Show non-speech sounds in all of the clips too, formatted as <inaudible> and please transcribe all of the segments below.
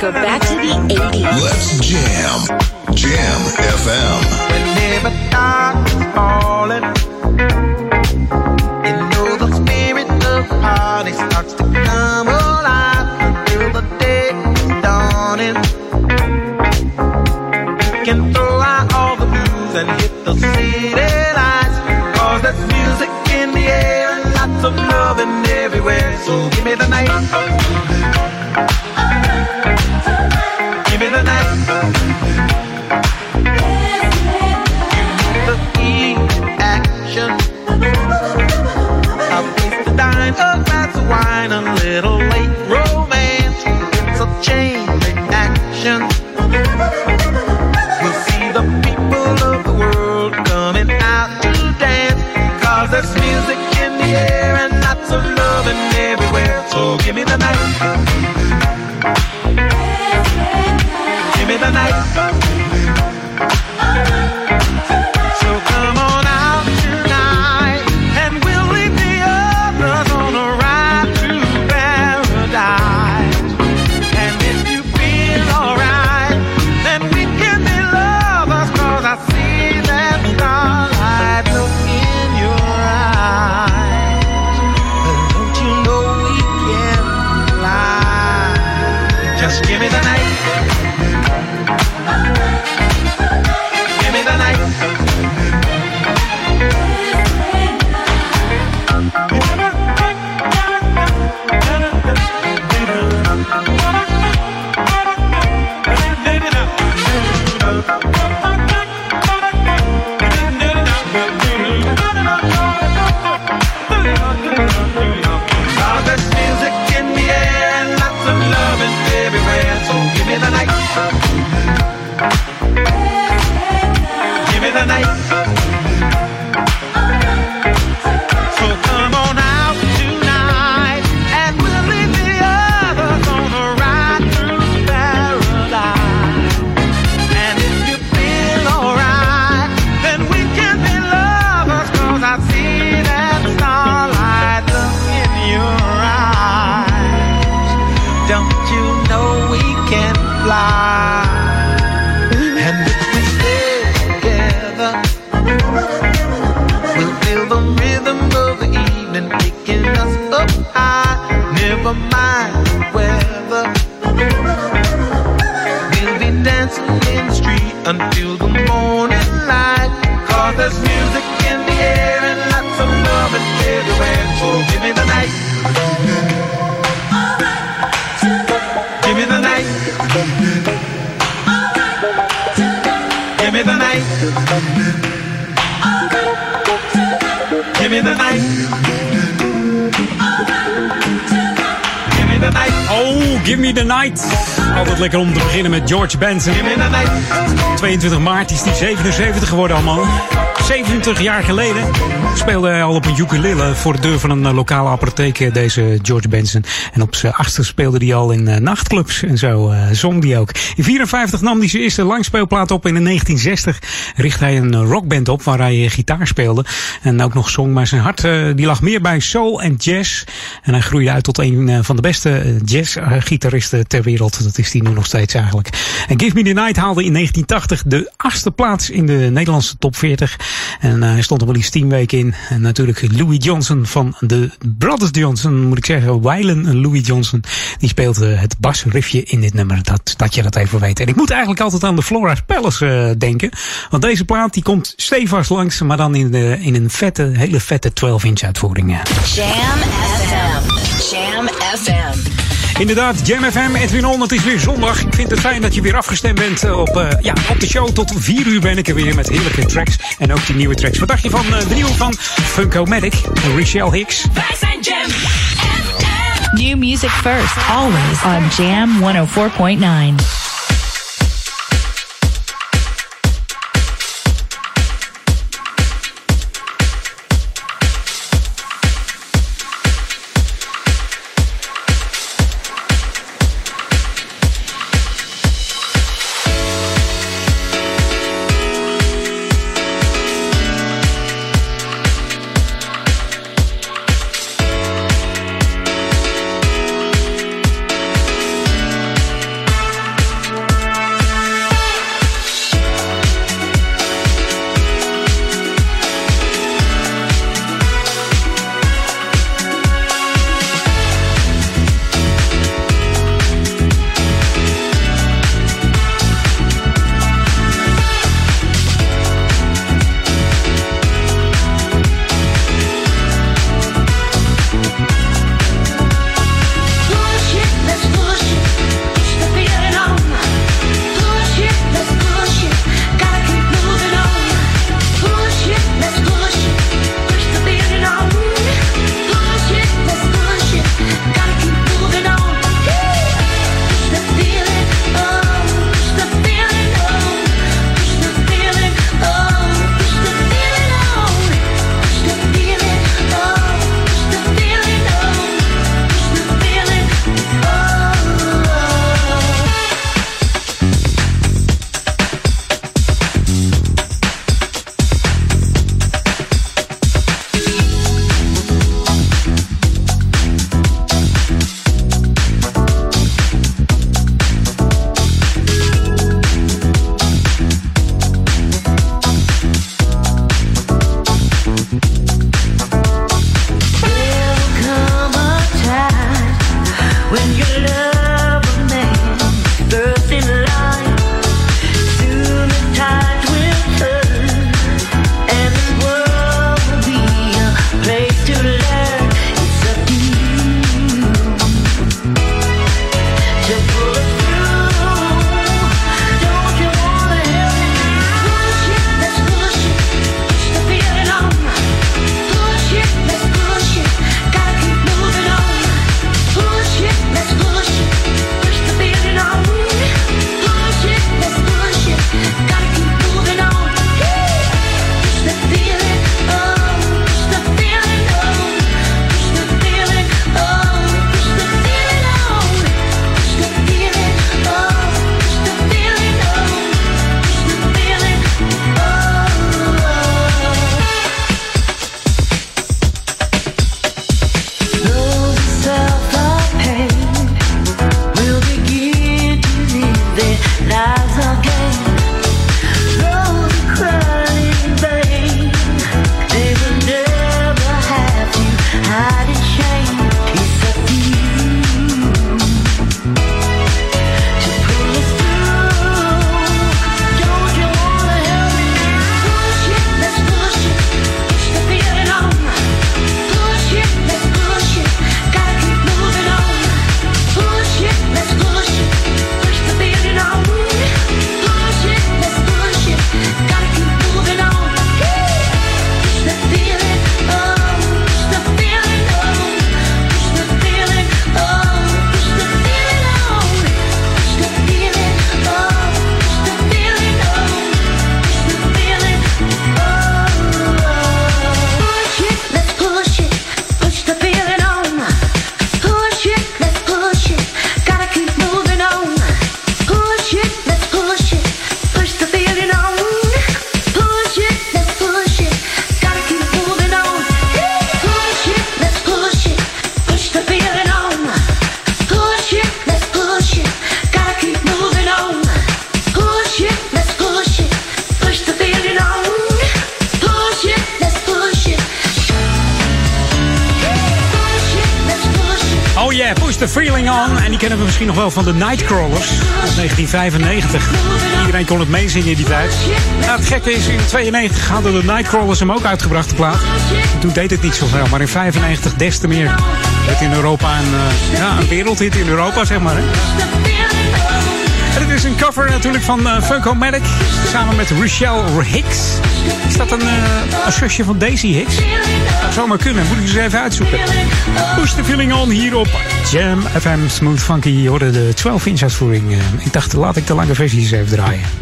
Go back to the 80s. Let's jam. Jam FM. Whenever darkness falling, you know the spirit of party starts to come alive until the day is dawning. We can throw out all the blues and hit the city lights. Cause there's music in the air and lots of loving everywhere. So give me the night. Give me the night. the action. A of wine, a little late romance. It's a chain reaction. We'll see the people of the world coming out to dance. Cause there's music in the air and lots of loving everywhere. So give me the night. Give me the night. Give me the night. Give me the night. Oh, give me the night. Altijd lekker om te beginnen met George Benson. Give me the night. 22 maart is hij 77 geworden allemaal. 70 jaar geleden speelde hij al op een ukulele voor de deur van een eh, lokale apotheek, eh, deze George Benson. En op zijn achtste speelde hij al in eh, nachtclubs en zo zong hij ook. In 54 nam hij zijn eerste langspeelplaat op en in 1960 richtte hij een rockband op waar hij gitaar speelde en ook nog zong. Maar zijn hart die lag meer bij soul en jazz. En hij groeide uit tot een van de beste jazzgitaristen ter wereld. Dat is die nu nog steeds eigenlijk. En Give Me The Night haalde in 1980 de achtste plaats in de Nederlandse top 40. En hij stond er maar liefst 10 weken in. En natuurlijk Louis Johnson van de Brothers Johnson, moet ik zeggen. Wylen Louis Johnson. Die speelt het basriffje in dit nummer. Dat, dat je dat even weet. En ik moet eigenlijk altijd aan de Flora's Palace denken. Want deze plaat die komt stevast langs. Maar dan in, de, in een vette, hele vette 12-inch uitvoering. Jam FM. Jam FM. Inderdaad, Jam FM, Edwin On, het is weer zondag. Ik vind het fijn dat je weer afgestemd bent op, uh, ja, op de show. Tot 4 uur ben ik er weer met heerlijke tracks. En ook die nieuwe tracks. Wat dacht je van uh, de nieuwe van Funko-Matic, Richelle Hicks? Wij zijn Jam FM. New music first, always on Jam 104.9. 1995. Iedereen kon het meezingen in die tijd. Nou, het gekke is, in 92 hadden de Nightcrawlers hem ook uitgebracht, plaat. Toen deed het niet zoveel, maar in 95 des te meer. Het in Europa een, uh, ja, een wereldhit in Europa, zeg maar. Hè? Het is een cover natuurlijk van uh, Funko-Matic. Samen met Rochelle Hicks. Is dat een, uh, een zusje van Daisy Hicks? Zou maar kunnen. Moet ik eens even uitzoeken. Push the feeling on hier op Jam FM Smooth Funky. Je hoorde de 12-inch uitvoering. Uh, ik dacht, laat ik de lange versie eens even draaien.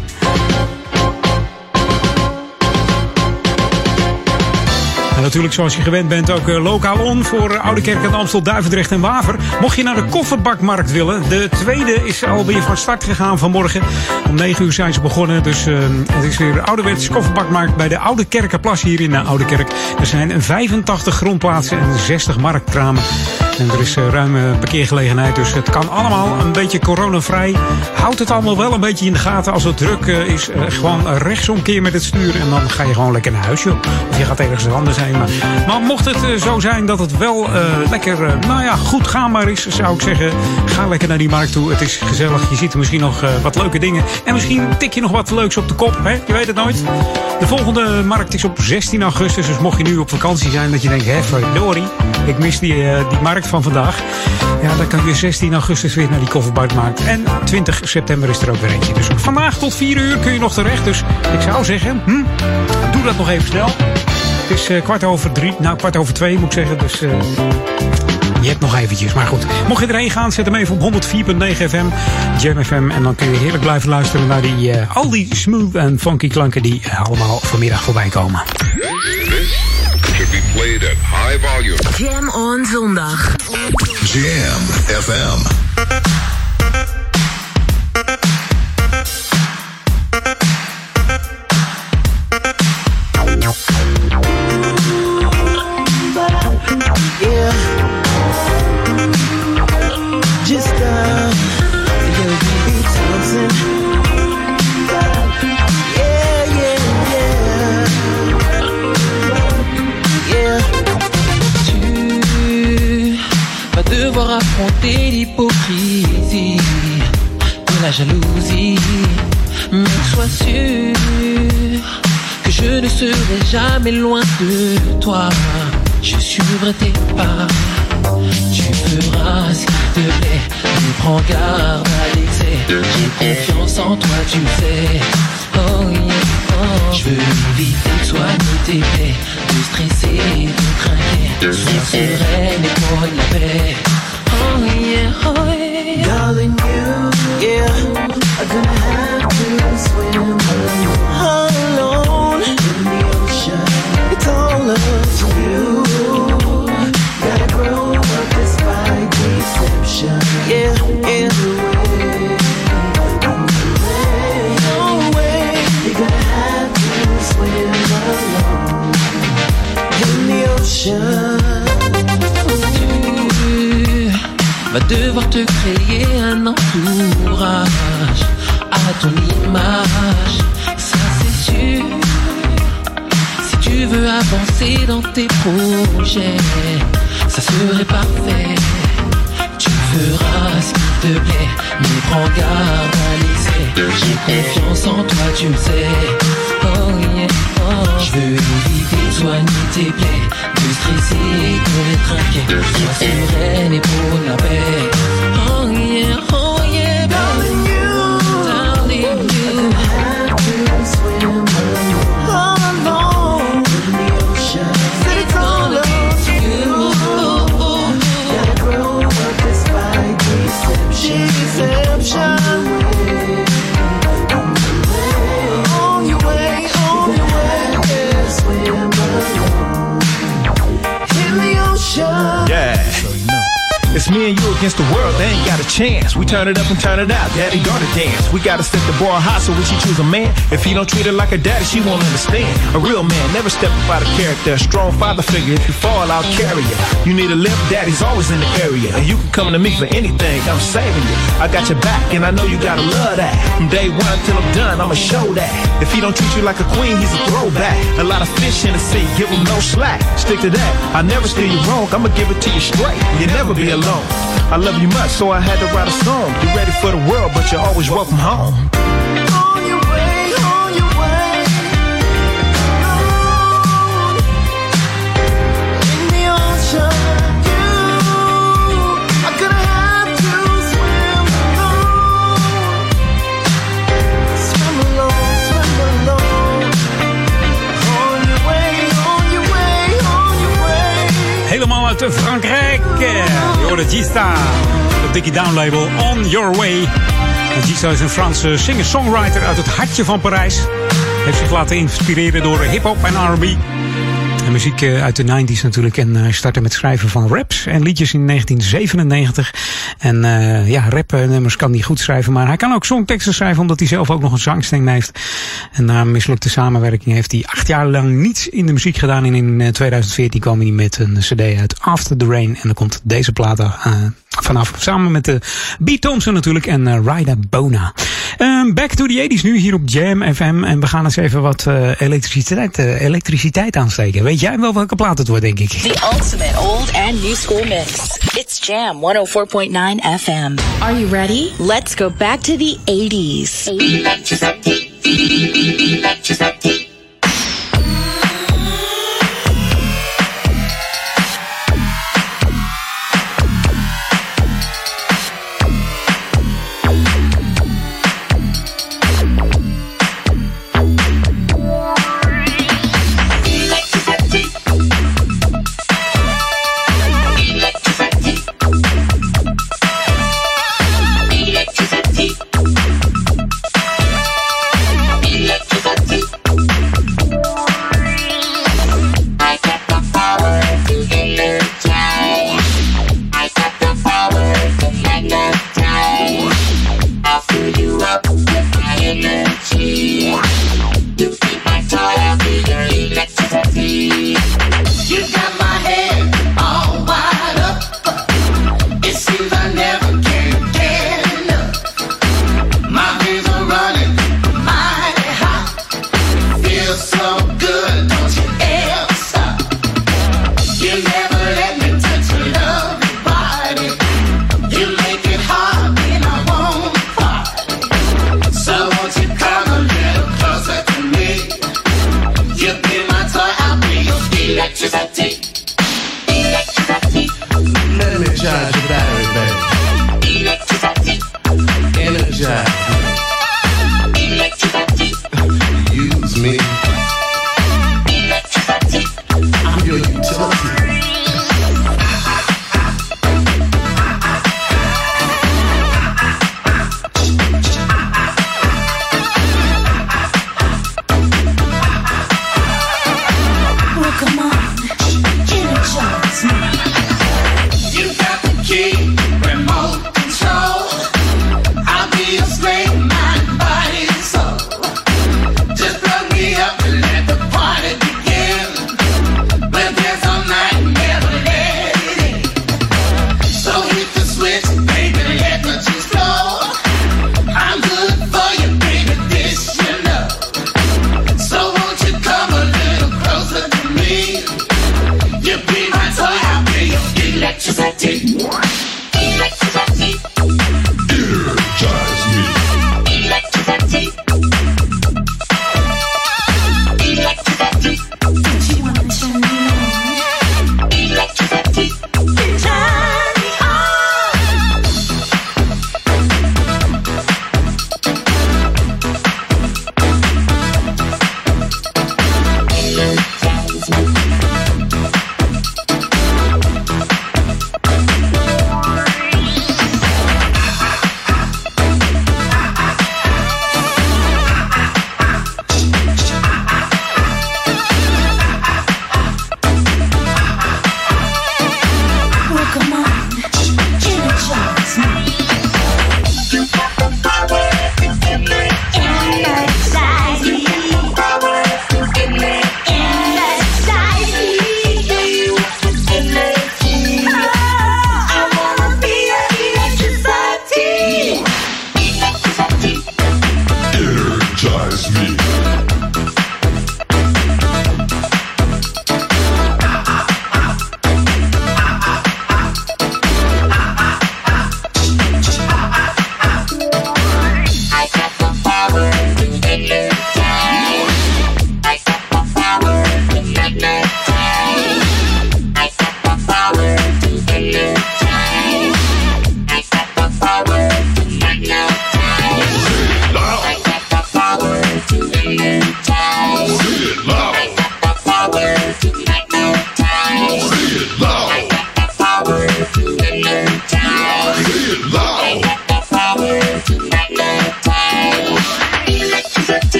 Natuurlijk, zoals je gewend bent, ook uh, lokaal on voor uh, Oude Kerk en Amstel, Duivendrecht en Waver. Mocht je naar de kofferbakmarkt willen, de tweede is alweer van start gegaan vanmorgen. Om 9 uur zijn ze begonnen, dus uh, het is weer ouderwets kofferbakmarkt bij de Oude Kerkenplas hier in de Oude Kerk. Er zijn 85 grondplaatsen en 60 marktkramen. En er is uh, ruime parkeergelegenheid, dus het kan allemaal een beetje coronavrij. Houd het allemaal wel een beetje in de gaten. Als het druk uh, is, uh, gewoon rechtsomkeer met het stuur. En dan ga je gewoon lekker naar huis. Of je gaat ergens anders heen. Maar, maar mocht het zo zijn dat het wel lekker, nou ja, goed gaanbaar is, zou ik zeggen, ga lekker naar die markt toe. Het is gezellig. Je ziet er misschien nog wat leuke dingen. En misschien tik je nog wat leuks op de kop, hè? Je weet het nooit. De volgende markt is op 16 augustus. Dus mocht je nu op vakantie zijn, dat je denkt, hé, verdorie, ik mis die, die markt van vandaag. Ja, dan kan je 16 augustus weer naar die kofferbuitmarkt. En 20 september is er ook weer eentje. Dus vandaag tot 4 uur kun je nog terecht. Dus ik zou zeggen, hm, doe dat nog even snel. Het is uh, kwart over drie, nou kwart over twee moet ik zeggen. Dus uh, je hebt nog eventjes. Maar goed, mocht je erheen gaan, zet hem even op 104.9 FM, Jam FM. En dan kun je heerlijk blijven luisteren naar die, uh, al die smooth en funky klanken die allemaal vanmiddag voorbij komen. should be played at high volume. Jam on zondag. Jam FM. L'hypocrisie et la jalousie. Mais sois sûr que je ne serai jamais loin de toi. Je suivrai tes pas. Tu feras ce te plaît. Mais prends garde à l'excès. J'ai confiance en toi, tu le sais. Oh yeah, oh. Je veux éviter de soigner tes plaies. De stresser, de craquer. Sois sereine et pour la paix. Oh yeah, Vas devoir te créer un entourage à ton image, ça c'est sûr. Si tu veux avancer dans tes projets, ça serait parfait. Feras ce qu'il te plaît, mais prends garde à l'excès. J'ai confiance en toi, tu le sais. Oh yeah, oh. Je veux éviter soigner tes plaies, de stresser, de trinquer. Sois sereine et pour la paix. Oh yeah, oh and you against the world, they ain't got a chance. We turn it up and turn it out, daddy gonna dance. We gotta set the bar high so when she choose a man, if he don't treat her like a daddy, she won't understand. A real man never step up out of character. A strong father figure, if you fall, I'll carry you. You need a lift, daddy's always in the area. And you can come to me for anything, I'm saving you. I got your back, and I know you gotta love that. From day one till I'm done, I'ma show that. If he don't treat you like a queen, he's a throwback. A lot of fish in the sea, give him no slack. Stick to that, I never steer you wrong, I'ma give it to you straight. You'll never be alone. I love you much, so I had to write a song. You're ready for the world, but you're always welcome home. Uit Frankrijk. Eh, Je Gista. Het Dickie Down label On Your Way. En is een Franse singer-songwriter uit het hartje van Parijs. Heeft zich laten inspireren door hip-hop en RB. Muziek eh, uit de 90s natuurlijk. En hij startte met schrijven van raps en liedjes in 1997. En eh, ja, rapnummers kan hij goed schrijven. Maar hij kan ook songteksten schrijven, omdat hij zelf ook nog een zangstem heeft. En na een mislukte samenwerking heeft hij acht jaar lang niets in de muziek gedaan. En in eh, 2014 kwam hij met een cd uit After the Rain. En dan komt deze plaat eh, vanaf. Samen met de B. Thompson natuurlijk en eh, Ryder Bona. Ehm, back to the 80s nu hier op Jam FM. En we gaan eens even wat eh, elektriciteit, eh, elektriciteit aansteken. Weet jij wel welke plaat het wordt, denk ik? The ultimate old and new school mix. It's Jam 104.9 FM. Are you ready? Let's go back to the 80s. 80s.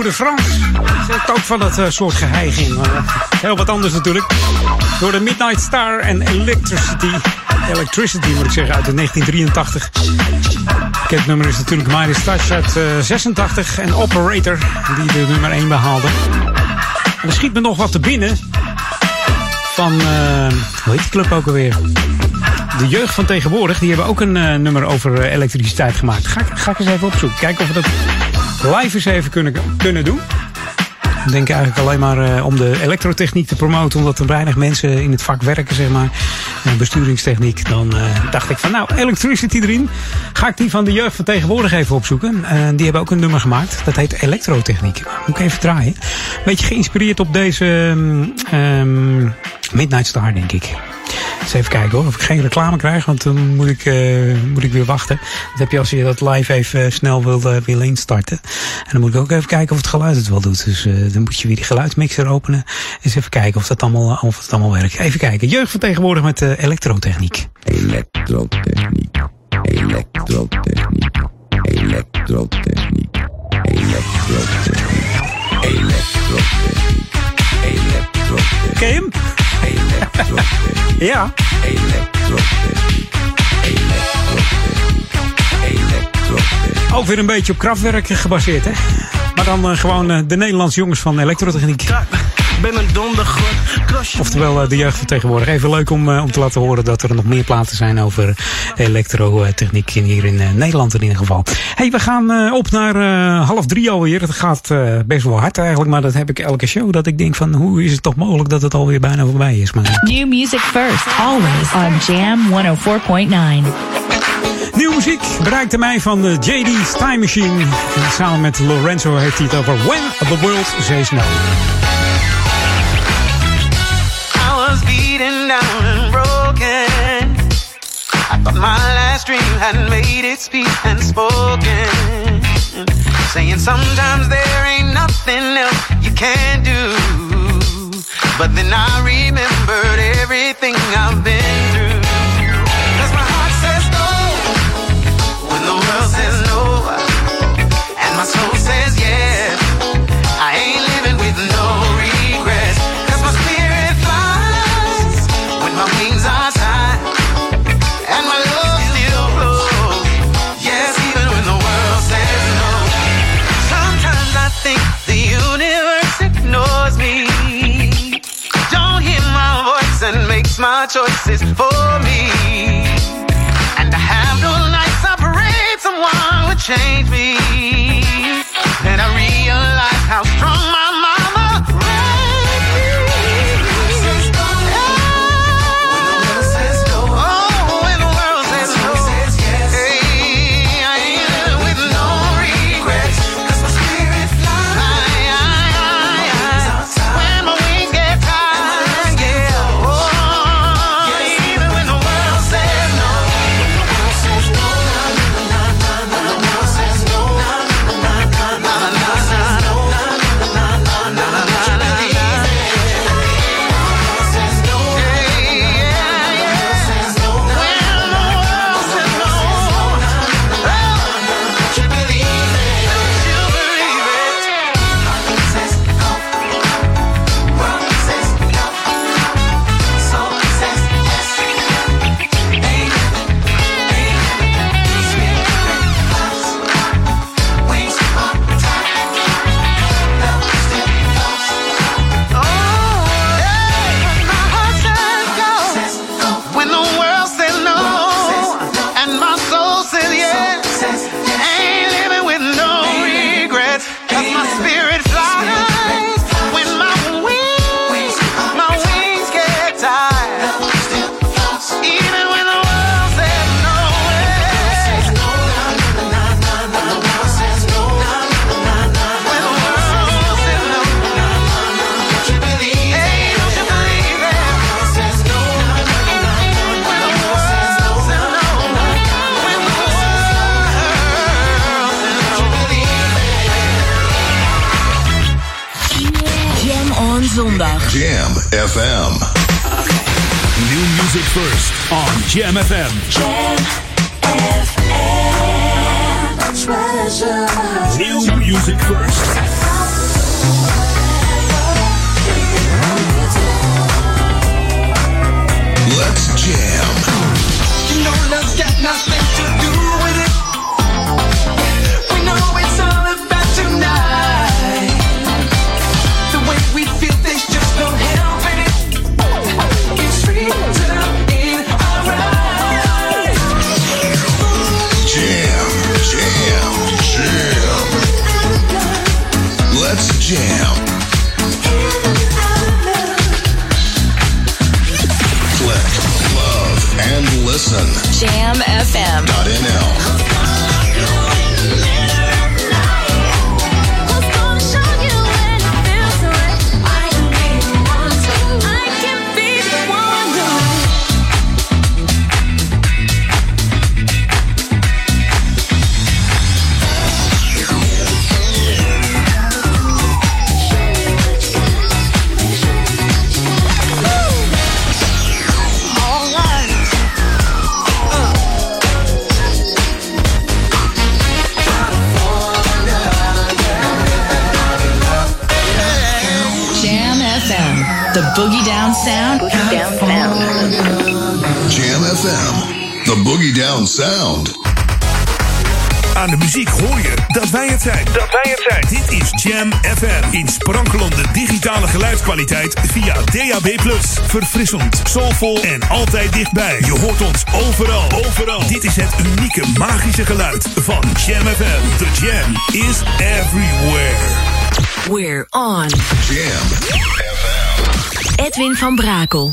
Tour de France. Dat is ook van dat eh, soort geheiging. eh, heel wat anders natuurlijk. Door de Midnight Star en Electricity. Electricity moet ik zeggen, uit de 1983. Bekend nummer is natuurlijk Midas Touch uit eh, 86. En Operator, die de nummer 1 behaalde. En er schiet me nog wat te binnen. Van, eh, hoe heet die club ook alweer? De jeugd van tegenwoordig, die hebben ook een eh, nummer over eh, elektriciteit gemaakt. Ga ik eens even opzoeken. Kijken of we dat live eens even kunnen, kunnen doen. Ik denk eigenlijk alleen maar eh, om de elektrotechniek te promoten, omdat er weinig mensen in het vak werken, zeg maar. En besturingstechniek. Dan eh, dacht ik van, nou, electricity erin. Ga ik die van de jeugd van tegenwoordig even opzoeken. Eh, die hebben ook een nummer gemaakt. Dat heet elektrotechniek. Moet ik even draaien. Beetje geïnspireerd op deze ehm, Midnight Star, denk ik. Eens even kijken hoor, of ik geen reclame krijg, want dan moet ik, eh, moet ik weer wachten. Dat heb je als je dat live even eh, snel wil, wil instarten. En dan moet ik ook even kijken of het geluid het wel doet. Dus dan moet je weer die geluidsmixer openen. Eens even kijken of dat allemaal, of het allemaal werkt. Even kijken, jeugd van tegenwoordig met elektrotechniek. Elektrotechniek. Elektrotechniek. Elektrotechniek. Elektrotechniek. Elektrotechniek. Elektrotechniek. Ken je hem? Elektrotechniek. Ja. Elektrotechniek. Elektrotechniek. Elektrotechniek. Ook weer een beetje op krachtwerk gebaseerd, hè? Maar dan eh, gewoon eh, de Nederlandse jongens van elektrotechniek. Ben een dondergod. Oftewel eh, de jeugd van tegenwoordig. Even leuk om, eh, om te laten horen dat er nog meer platen zijn over elektrotechniek hier in eh, Nederland in ieder geval. hey, we gaan op naar half drie alweer. Het gaat best wel hard eigenlijk, maar dat heb ik elke show. Dat ik denk van hoe is het toch mogelijk dat het alweer bijna voorbij is. Maar New music first, always on Jam 104.9. Nieuwe muziek bereikte mij van de JD's Time Machine. En samen met Lorenzo heeft hij het over When the World Says No. Thought my last dream had made its peace and spoken. Saying sometimes there ain't nothing else you can do. But then I remembered everything I've been through. 'Cause my heart says no when the world says no. And my soul says yes. Choices for me. And I have no nights I prayed someone would change me. And I realize how strong music first on Jam FM. music first. Sound. Aan de muziek hoor je dat wij het zijn. Dat wij het zijn. Dit is Jam FM. In sprankelende digitale geluidskwaliteit via DAB+. Verfrissend, soulvol en altijd dichtbij. Je hoort ons overal. Overal. Dit is het unieke magische geluid van Jam FM. The Jam is everywhere. We're on. Jam. Edwin van Brakel.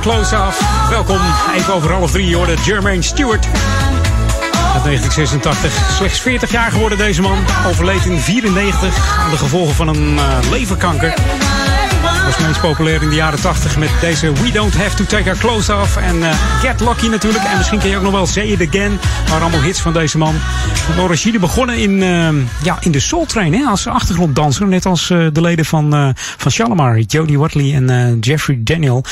Clothes off. Welkom, even over half drie hoorde Jermaine Stewart. Uit 1986, slechts 40 jaar geworden deze man. Overleed in 94 aan de gevolgen van een eh, leverkanker. Populair in de jaren 80 met deze We Don't Have To Take Our Clothes Off. En eh, Get Lucky natuurlijk. En misschien ken je ook nog wel Say It Again. Maar allemaal hits van deze man. Van Origine begonnen in, eh, ja, in de Soul Train hè, als achtergronddanser. Net als eh, de leden van, van Shalimar, Jodie Watley en Jeffrey Daniel.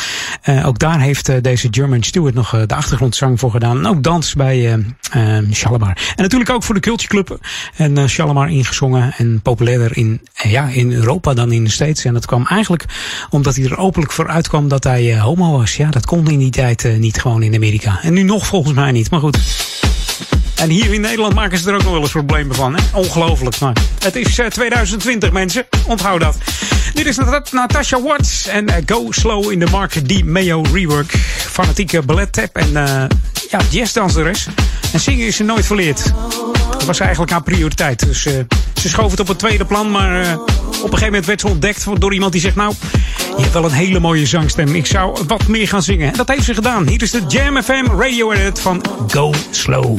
Ook daar heeft deze German Stewart nog de achtergrondzang voor gedaan. En ook dans bij Shalimar. En natuurlijk ook voor de Culture Club. En Shalimar ingezongen en populairder in, ja, in Europa dan in de States. En dat kwam eigenlijk omdat hij er openlijk voor uitkwam dat hij eh, homo was. Ja, dat kon in die tijd eh, niet gewoon in Amerika. En nu nog volgens mij niet, maar goed. En hier in Nederland maken ze er ook nog wel eens problemen van. Hè? Ongelooflijk. Maar het is eh, 2020, mensen. Onthoud dat. Dit is Nat- Natasha Watts en eh, Go Slow in de Mark D. Mayo rework. Fanatieke ballettap en eh ja, jazzdanseres. En zingen is ze nooit verleerd. Was eigenlijk haar prioriteit. Dus eh, ze schoof het op het tweede plan. Maar eh, op een gegeven moment werd ze ontdekt door iemand die zegt... Nou, je hebt wel een hele mooie zangstem. Ik zou wat meer gaan zingen. En dat heeft ze gedaan. Hier is de Jam FM radio edit van Go Slow.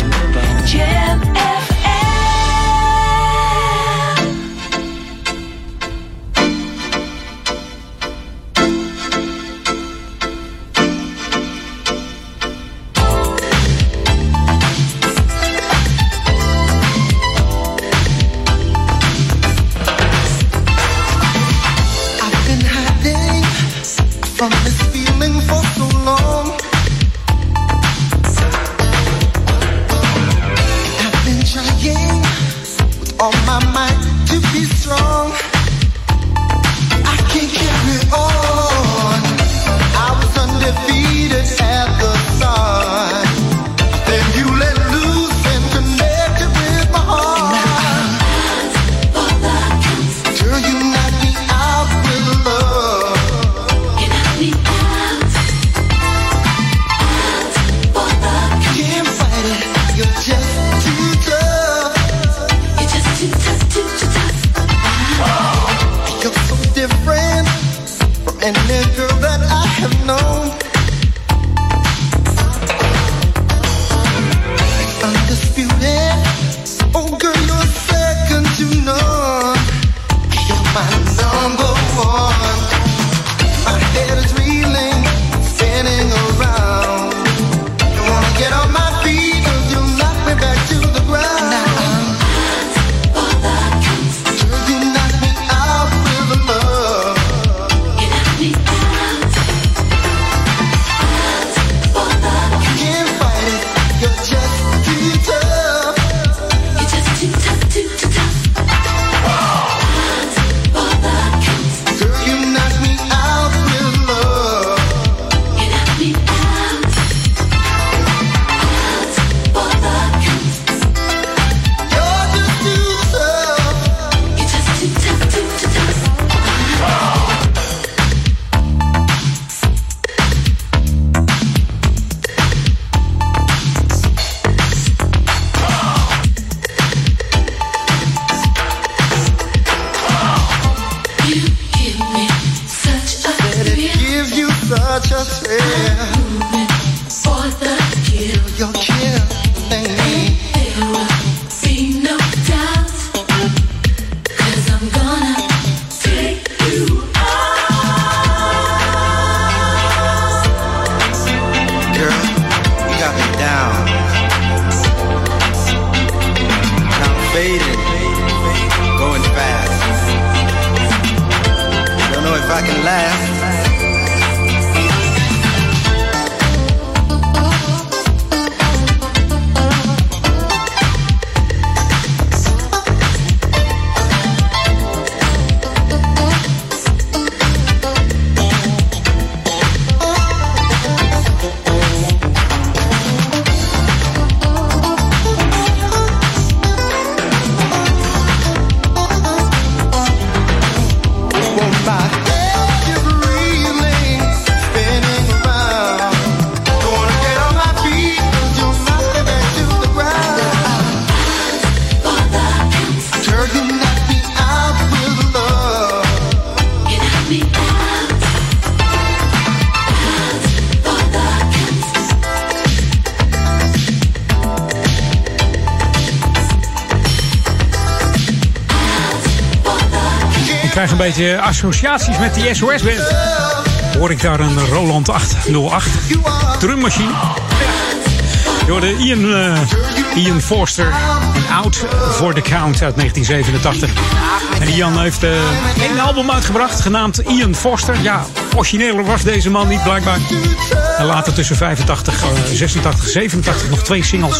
beetje associaties met die SOS-band. Hoor ik daar een Roland 808 drummachine? Door de Ian, eh, Ian Forster Out for the Count uit 1987. En Ian heeft eh een album uitgebracht genaamd Ian Forster. Ja, origineler was deze man niet blijkbaar. Later tussen 85, eh, 86, 87 nog twee singles.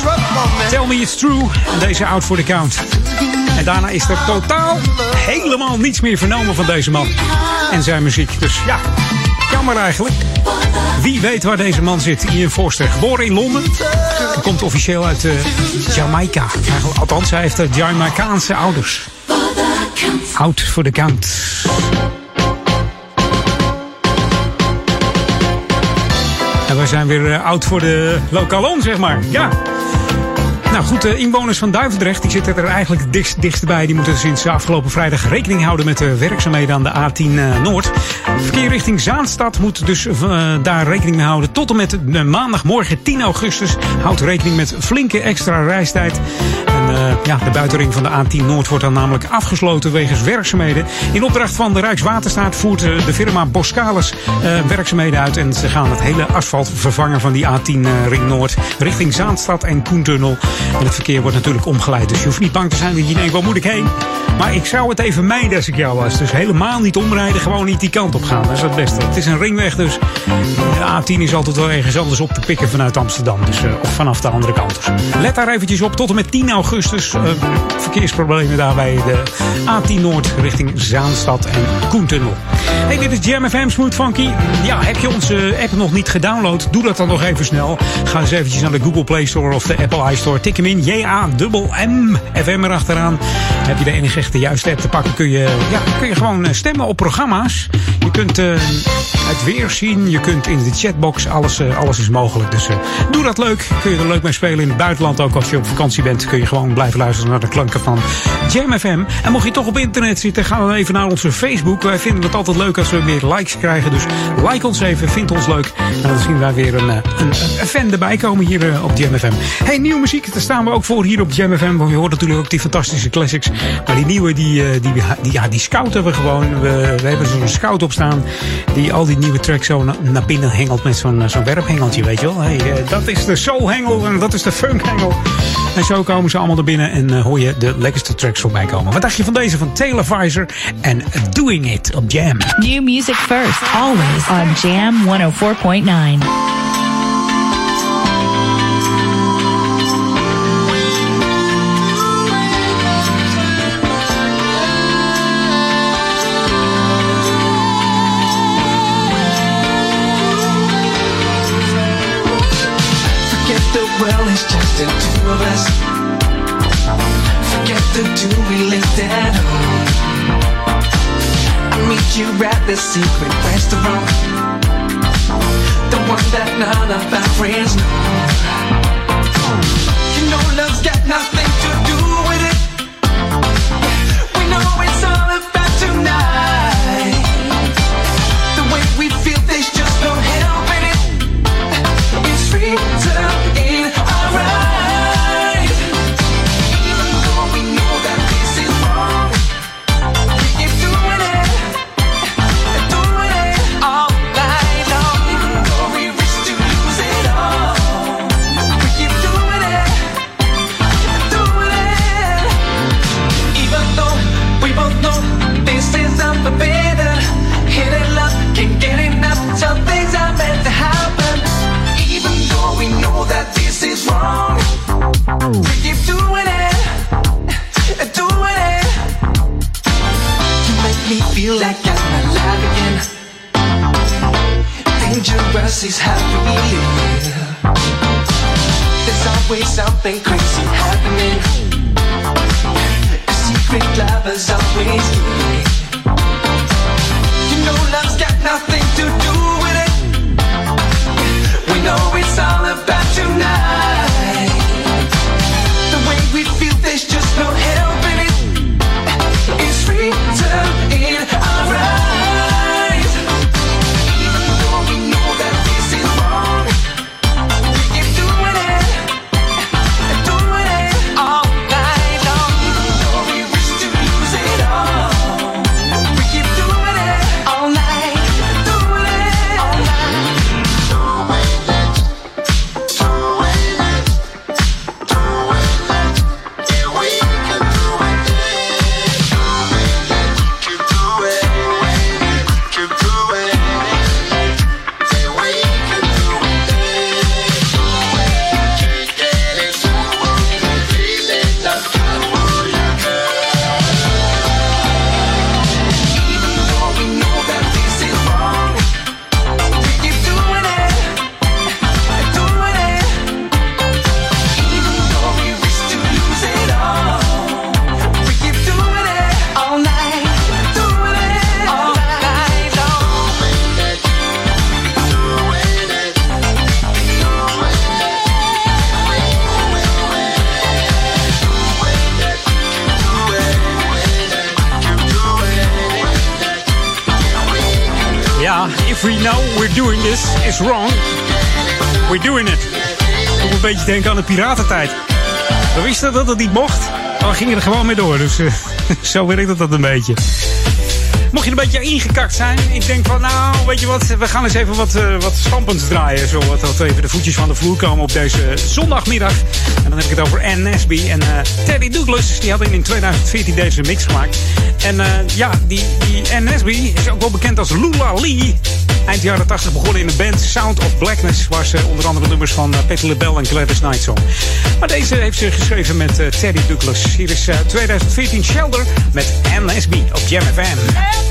Tell Me It's True en deze Out for the Count. En daarna is er totaal helemaal niets meer vernomen van deze man en zijn muziek. Dus ja, jammer eigenlijk. Wie weet waar deze man zit? Ian Forster, geboren in Londen. Komt officieel uit eh, Jamaica. Althans, hij heeft eh, Jamaicaanse ouders. Out for the count. En wij zijn weer eh, oud voor de lokalon, zeg maar. Ja. Nou goed, de inwoners van Duivendrecht die zitten er eigenlijk dichtst, bij. Die moeten sinds afgelopen vrijdag rekening houden met de werkzaamheden aan de A10 eh, Noord. Verkeer richting Zaanstad moet dus eh, daar rekening mee houden. Tot en met maandagmorgen 10 augustus houdt rekening met flinke extra reistijd. En eh, ja, de buitenring van de A10 Noord wordt dan namelijk afgesloten wegens werkzaamheden. In opdracht van de Rijkswaterstaat voert eh, de firma Boskalis eh, werkzaamheden uit. En ze gaan het hele asfalt vervangen van die A10 eh, Ring Noord richting Zaanstad en Koentunnel. En het verkeer wordt natuurlijk omgeleid. Dus je hoeft niet bang te zijn dat je denkt, waar moet ik heen? Maar ik zou het even mijden als ik jou was. Dus helemaal niet omrijden, gewoon niet die kant op gaan. Dat is het beste. Het is een ringweg, dus de A10 is altijd wel ergens anders op te pikken vanuit Amsterdam. Dus, of vanaf de andere kant. Let daar eventjes op. Tot en met 10 augustus eh, verkeersproblemen daar bij de A10 Noord richting Zaanstad en Koentunnel. Hey, dit is Jam FM Smooth Funky. Ja, heb je onze app nog niet gedownload? Doe dat dan nog even snel. Ga eens eventjes naar de Google Play Store of de Apple iStore. Tik hem in, J-A-M-M, FM erachteraan. Heb je de enige echte juiste app te pakken, kun je, ja, kun je gewoon eh, stemmen op programma's. Je kunt eh, het weer zien, je kunt in de chatbox, alles, eh, alles is mogelijk. Dus doe dat leuk. Kun je er leuk mee spelen in het buitenland. Ook als je op vakantie bent, kun je gewoon blijven luisteren naar de klanken van Jam FM. En mocht je toch op internet zitten, ga dan even naar onze Facebook. Wij vinden het altijd leuk als we meer likes krijgen. Dus like ons even, vind ons leuk. En dan zien wij weer een, eh, een, een fan erbij komen hier eh, op Jam FM. Hey, nieuwe muziek, daar staan we ook voor hier op Jam FM. Want je hoort natuurlijk ook die fantastische classics. Maar die nieuwe, die, eh, die, ja, die scouten we gewoon. We, hebben zo'n scout op staan. Die al die nieuwe tracks zo na- naar binnen hengelt met zo'n zo'n werphengeltje, weet je wel. Hey, dat is de soulhengel en dat is de funkhengel. En zo komen ze allemaal er binnen en eh, hoor je de lekkerste tracks voorbij komen. Wat dacht je van deze van Taylor Visor en Doing It op Jam? New music first, always on Jam 104.9. is just the two of us. Forget the two we lived at home. I'll meet you at the secret restaurant. The one that none of our friends know. You know love's got nothing denken aan de piratentijd. We wisten dat het niet mocht, maar we gingen er gewoon mee door. Dus eh, <laughs> zo werkt dat een beetje. Mocht je een beetje ingekakt zijn, ik denk van nou, weet je wat, we gaan eens even wat, eh, wat draaien. Zo wat, dat even de voetjes van de vloer komen op deze zondagmiddag. En dan heb ik het over Ann Nesby en eh, Teddy Douglas. Die hadden in 2014 deze mix gemaakt. En ja, die, die Ann Nesby is ook wel bekend als Lula Lee. Eind jaren 80 begonnen in de band Sound of Blackness. Waar ze onder andere nummers van uh, Patti LaBelle en Gladys Knight zong. Maar deze heeft ze geschreven met eh, Teddy Douglas. Hier is eh, 2014 Shelter met Nesby op Jam FM.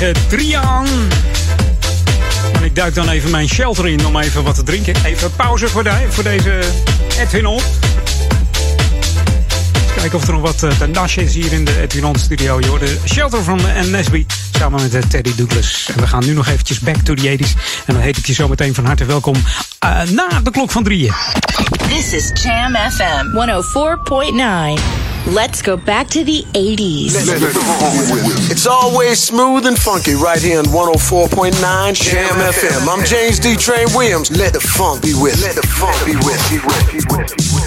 Tegen aan. En ik duik dan even mijn shelter in om even wat te drinken. Even pauze voor, de, voor deze Edwin. Eens kijken of er nog wat eh, te is hier in de Edwin studio. Hoort de shelter van Nesby samen met Teddy Douglas. En we gaan nu nog eventjes back to the 80s. En dan heet ik je zo meteen van harte welkom eh, na de klok van drieën. This is Jam FM 104.9. Let's go back to the 80s. It's always smooth and funky right here on 104.9 Jam FM. I'm James D. Train Williams. Let the funk be with. Let the funk be with. Be with. Be with. Be with.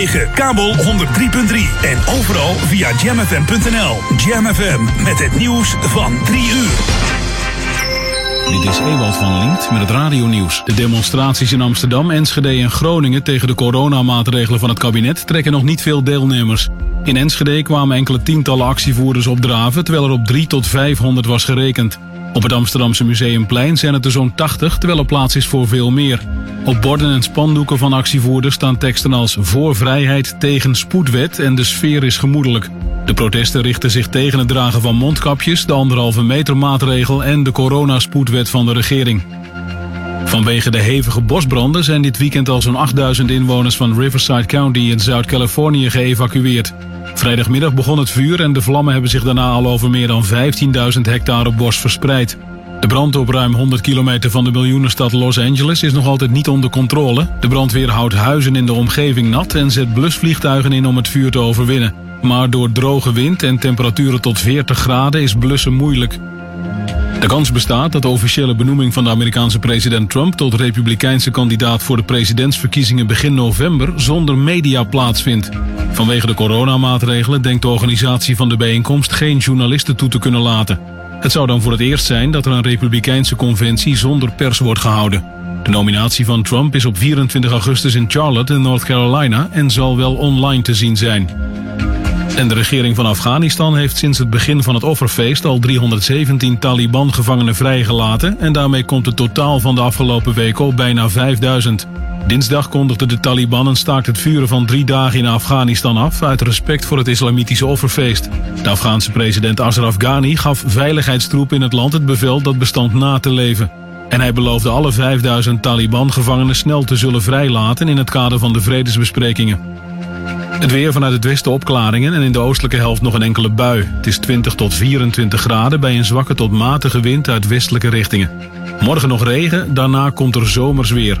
104.9, kabel 103.3 en overal via jamfm.nl. Jam FM met het nieuws van 3 uur. Dit is Ewald van Liemt met het radionieuws. De demonstraties in Amsterdam, Enschede en Groningen tegen de coronamaatregelen van het kabinet trekken nog niet veel deelnemers. In Enschede kwamen enkele tientallen actievoerders opdraven, terwijl er op 3 tot 500 was gerekend. Op het Amsterdamse Museumplein zijn het er zo'n 80, terwijl er plaats is voor veel meer. Op borden en spandoeken van actievoerders staan teksten als voor vrijheid tegen spoedwet en de sfeer is gemoedelijk. De protesten richten zich tegen het dragen van mondkapjes, de anderhalve meter maatregel en de coronaspoedwet van de regering. Vanwege de hevige bosbranden zijn dit weekend al zo'n 8000 inwoners van Riverside County in Zuid-Californië geëvacueerd. Vrijdagmiddag begon het vuur en de vlammen hebben zich daarna al over meer dan 15.000 hectare bos verspreid. Brand op ruim 100 kilometer van de miljoenenstad Los Angeles is nog altijd niet onder controle. De brandweer houdt huizen in de omgeving nat en zet blusvliegtuigen in om het vuur te overwinnen. Maar door droge wind en temperaturen tot 40 graden is blussen moeilijk. De kans bestaat dat de officiële benoeming van de Amerikaanse president Trump tot republikeinse kandidaat voor de presidentsverkiezingen begin november zonder media plaatsvindt. Vanwege de coronamaatregelen denkt de organisatie van de bijeenkomst geen journalisten toe te kunnen laten. Het zou dan voor het eerst zijn dat er een republikeinse conventie zonder pers wordt gehouden. De nominatie van Trump is op 24 augustus in Charlotte North Carolina en zal wel online te zien zijn. En de regering van Afghanistan heeft sinds het begin van het offerfeest al 317 Taliban-gevangenen vrijgelaten en daarmee komt het totaal van de afgelopen week op bijna 5000. Dinsdag kondigde de Taliban een staakt het vuren van drie dagen in Afghanistan af uit respect voor het islamitische offerfeest. De Afghaanse president Ashraf Ghani gaf veiligheidstroepen in het land het bevel dat bestand na te leven. En hij beloofde alle 5000 Taliban-gevangenen snel te zullen vrijlaten in het kader van de vredesbesprekingen. Het weer vanuit het westen opklaringen en in de oostelijke helft nog een enkele bui. Het is 20 tot 24 graden bij een zwakke tot matige wind uit westelijke richtingen. Morgen nog regen, daarna komt er zomers weer.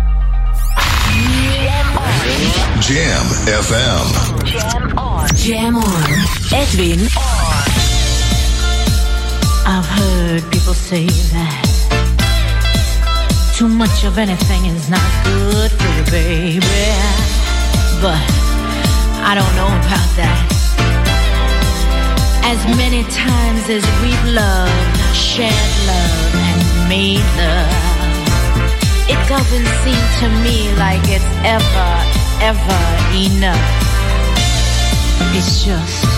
Jam FM. Jam on. Jam on. Edwin on. I've heard people say that too much of anything is not good for you, baby. But I don't know about that. As many times as we've loved, shared love, and made love, it doesn't seem to me like it's ever, ever enough. It's just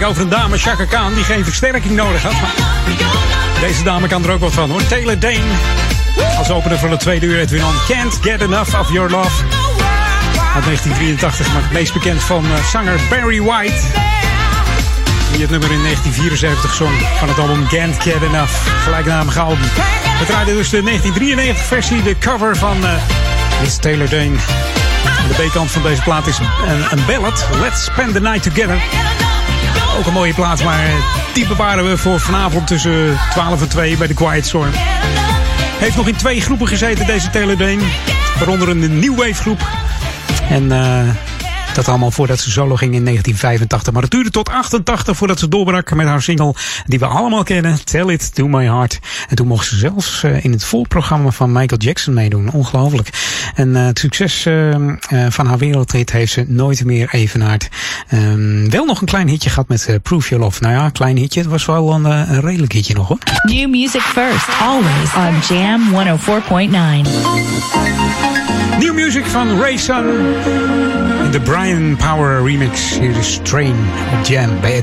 week over een dame, Chaka Khan, die geen versterking nodig had. Deze dame kan er ook wat van hoor. Taylor Dane. Als opener van de tweede uur Edwin on Can't Get Enough of Your Love. Uit 1983, maar het meest bekend van eh, zanger Barry White. Die het nummer in 1974 zong van het album Can't Get Enough. Gelijknamige album. We draaiden dus de 1993 versie, de cover van eh Miss Taylor Dane. De B-kant van deze plaat is een, een ballad. Let's Spend the Night Together. Ook een mooie plaat, maar die bewaren we voor vanavond tussen 12 en 2 bij de Quiet Storm. Heeft nog in twee groepen gezeten, deze Taylor. Waaronder een New Wave. En eh, dat allemaal voordat ze solo ging in 1985. Maar het duurde tot 88 voordat ze doorbrak met haar single die we allemaal kennen. Tell It To My Heart. En toen mocht ze zelfs eh, in het voorprogramma van Michael Jackson meedoen. Ongelooflijk. En eh, het succes eh, van haar wereldhit heeft ze nooit meer evenaard. Ehm, wel nog een klein hitje gehad met Proof Your Love. Nou ja, klein hitje. Het was wel een, een redelijk hitje nog hoor. New music first, always on Jam 104.9. Nieuw muziek van Ray Sun. De Brian Power remix. Hier is Train Jam bij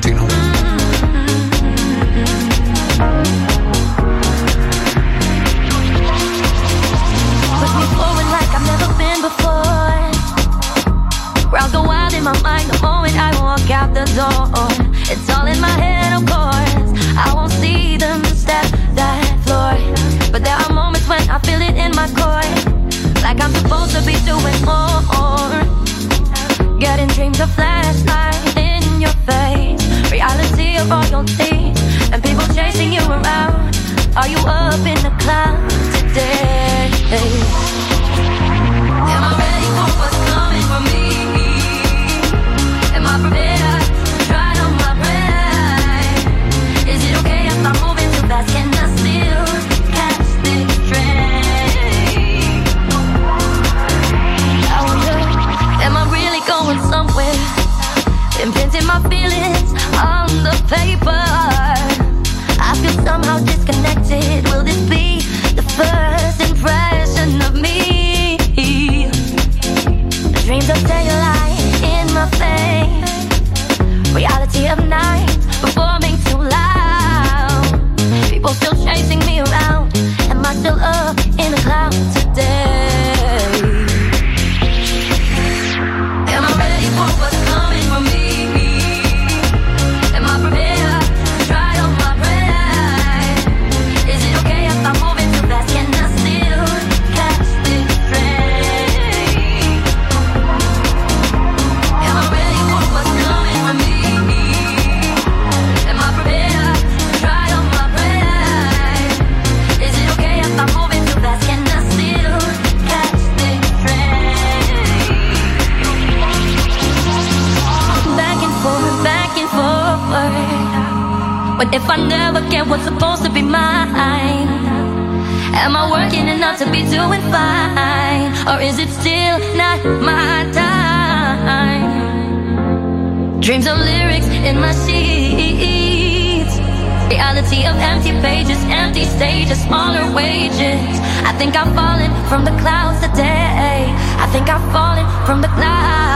mind oh, the moment out the door. It's all in my head, of course. I won't see them step that floor. But there are moments when I feel it in my core. Like I'm supposed to be doing more. Dreams of flashlight in your face. Reality of royalty. And people chasing you around. Are you up in the clouds today? Am I ready for what's coming for me? My feelings on the paper. I feel somehow disconnected. Will this be the first impression of me? Dreams of daylight in my face. Reality of night performing too loud. People still chasing me around. Am I still up in the clouds today? If I never get what's supposed to be mine? Am I working enough to be doing fine? Or is it still not my time? Dreams of lyrics in my sheets. Reality of empty pages, empty stages, smaller wages. I think I'm falling from the clouds today. I think I'm falling from the clouds.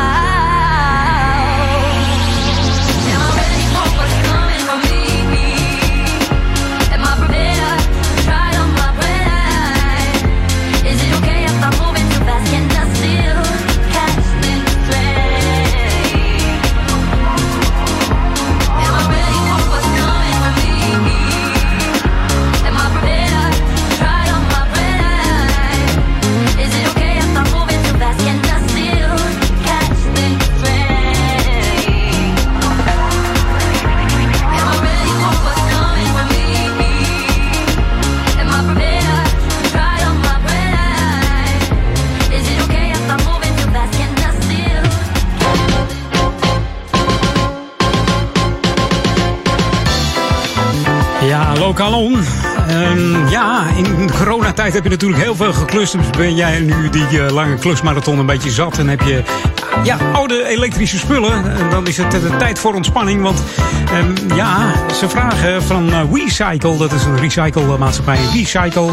Lokalon. Ehm, ja, in coronatijd heb je natuurlijk heel veel geklust. Dus ben jij nu die eh, lange klusmarathon een beetje zat. En heb je ja, oude elektrische spullen. En dan is het de tijd voor ontspanning. Want ehm, ja, ze vragen van eh, WeCycle. Dat is een recycle-maatschappij. WeCycle,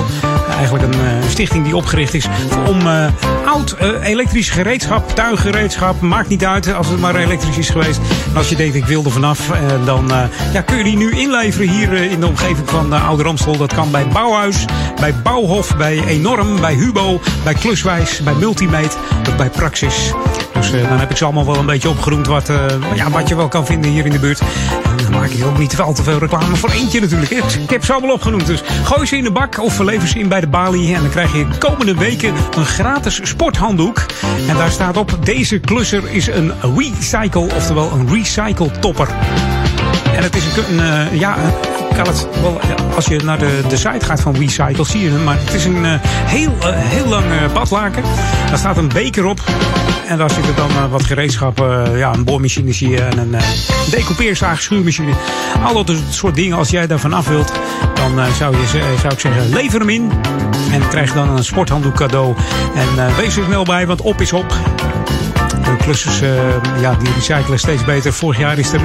eigenlijk een eh, stichting die opgericht is om eh, oud eh, elektrisch gereedschap, tuingereedschap, maakt niet uit als het maar elektrisch is geweest. En als je denkt ik wil er vanaf, eh, dan eh, ja, kun je die nu inleveren hier eh, in de omgeving van Oude Ramstel. Dat kan bij Bouwhuis, bij Bouwhof, bij Enorm, bij Hubo, bij Kluswijs, bij Multimate of bij Praxis. Dus eh, dan heb ik ze allemaal wel een beetje opgeroemd wat, eh, ja, wat je wel kan vinden hier in de buurt. En dan maak ik ook niet al te veel reclame voor eentje natuurlijk. Ik heb ze allemaal opgenoemd. Dus gooi ze in de bak of lever ze in bij de balie. En dan krijg je komende weken een gratis sporthanddoek. En daar staat op, deze klusser is een recycle, oftewel een recycle topper. En het is een, eh, ja, het wel, als je naar de, de site gaat van Recycle, zie je hem. Maar het is een eh, heel, eh, heel lang eh, badlaken. Daar staat een beker op. En daar zitten dan wat gereedschappen, ja, een boormachine zie je en een decoupeerzaag, schuurmachine. Al dat soort dingen, als jij daarvan af wilt, dan zou, je, zou ik zeggen, lever hem in. En krijg dan een sporthanddoek cadeau. En wees er snel bij, want op is op. De klussers eh, ja, die recyclen steeds beter. Vorig jaar is er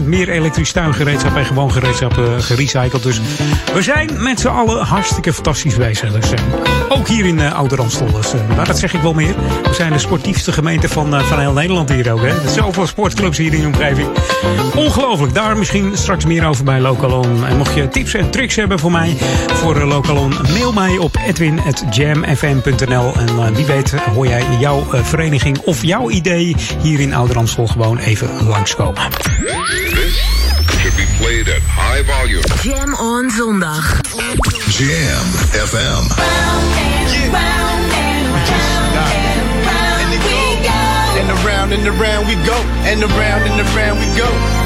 6,5% meer elektrisch tuingereedschap en gewoon gereedschap eh, gerecycled. Dus we zijn met z'n allen hartstikke fantastisch bezig. Ook hier in uh, Oude. Dus, eh, maar dat zeg ik wel meer. We zijn de sportiefste gemeente van, van heel Nederland hier ook. Hè. Zoveel sportclubs hier in de omgeving. Ongelooflijk. Daar misschien straks meer over bij Lokalon. En mocht je tips en tricks hebben voor mij, voor Lokalon, mail mij op edwin.jamfm.nl. En wie weet hoor jij jouw vereniging of jouw idee hier in Oude Ramstel gewoon even langskomen. Should be played at high volume. Jam on zondag. Jam FM. And around and around we go, and around and around we go.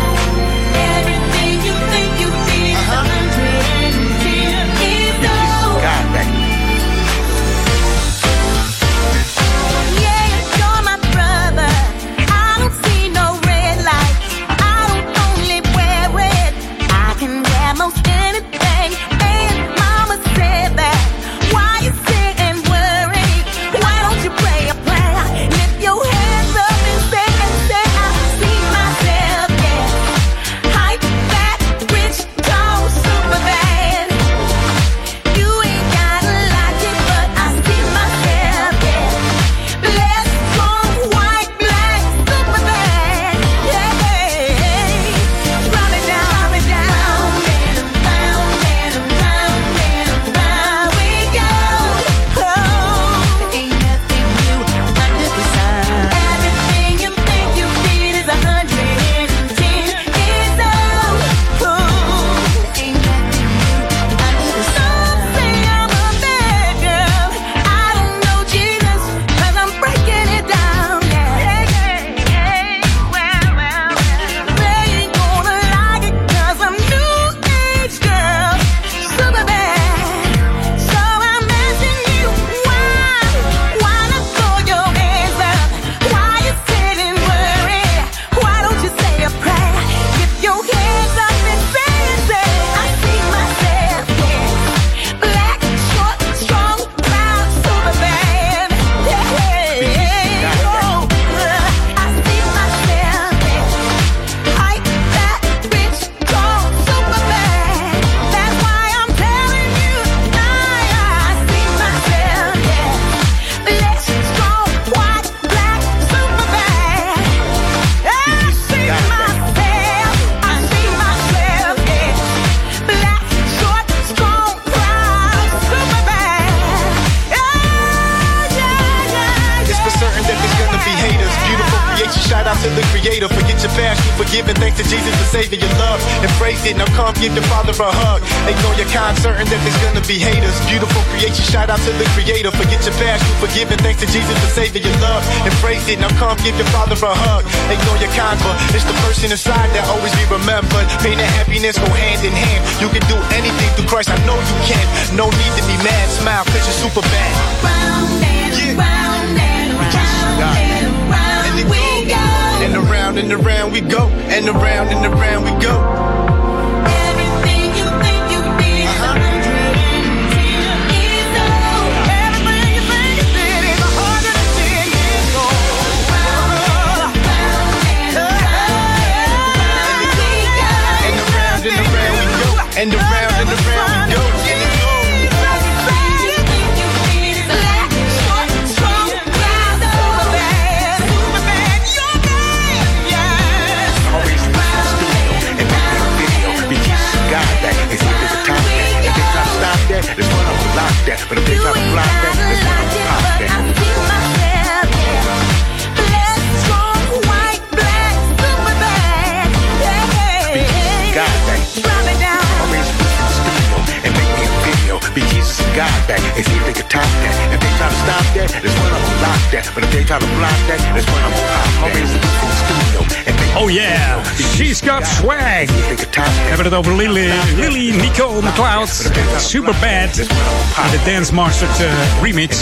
Dance eh, remix.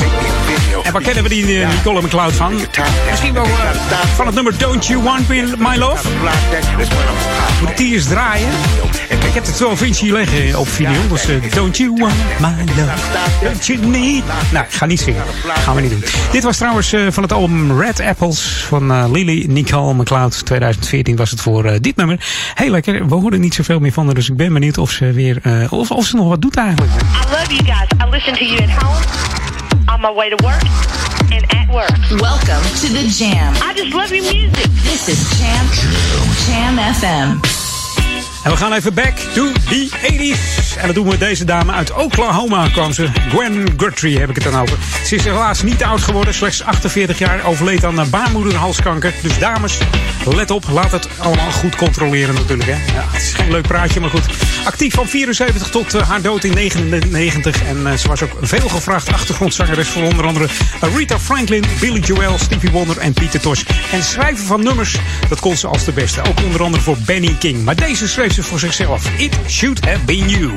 En waar kennen we die eh, Nicole McLeod van? Misschien wel eh, van het nummer Don't You Want Me, My Love? Moet die eens draaien? Ik heb het 12 inch hier liggen op vinyl. Dus eh, Don't You Want My Love, Don't You Need... Nou, ik ga niet zingen. Gaan we niet doen. Dit was trouwens eh, van het album Red Apples van eh, Lily Nicole McLeod. 2014 was het voor eh, dit nummer. Heel lekker. We horen niet zoveel meer van haar. Dus ik ben benieuwd of ze weer... eh, of, of ze nog wat doet eigenlijk. I love you guys. Listen to you at home, on my way to work, and at work. Welcome to the Jam. I just love your music. This is Jam Jam FM. En we gaan even back to the 80s. En dat doen we met deze dame uit Oklahoma kwam ze. Gwen Guthrie heb ik het dan over. Ze is helaas niet oud geworden. Slechts 48 jaar. Overleed aan eh, baarmoederhalskanker. Dus dames, let op. Laat het allemaal goed controleren natuurlijk. Hè. Ja, het is geen leuk praatje, maar goed. Actief van 74 tot eh, haar dood in 99. En eh, ze was ook veel gevraagd achtergrondzangeres voor onder andere Rita Franklin, Billy Joel, Stevie Wonder en Pieter Tosh. En schrijven van nummers, dat kon ze als de beste. Ook onder andere voor Benny King. Maar deze schreef ze voor zichzelf. It should have been you.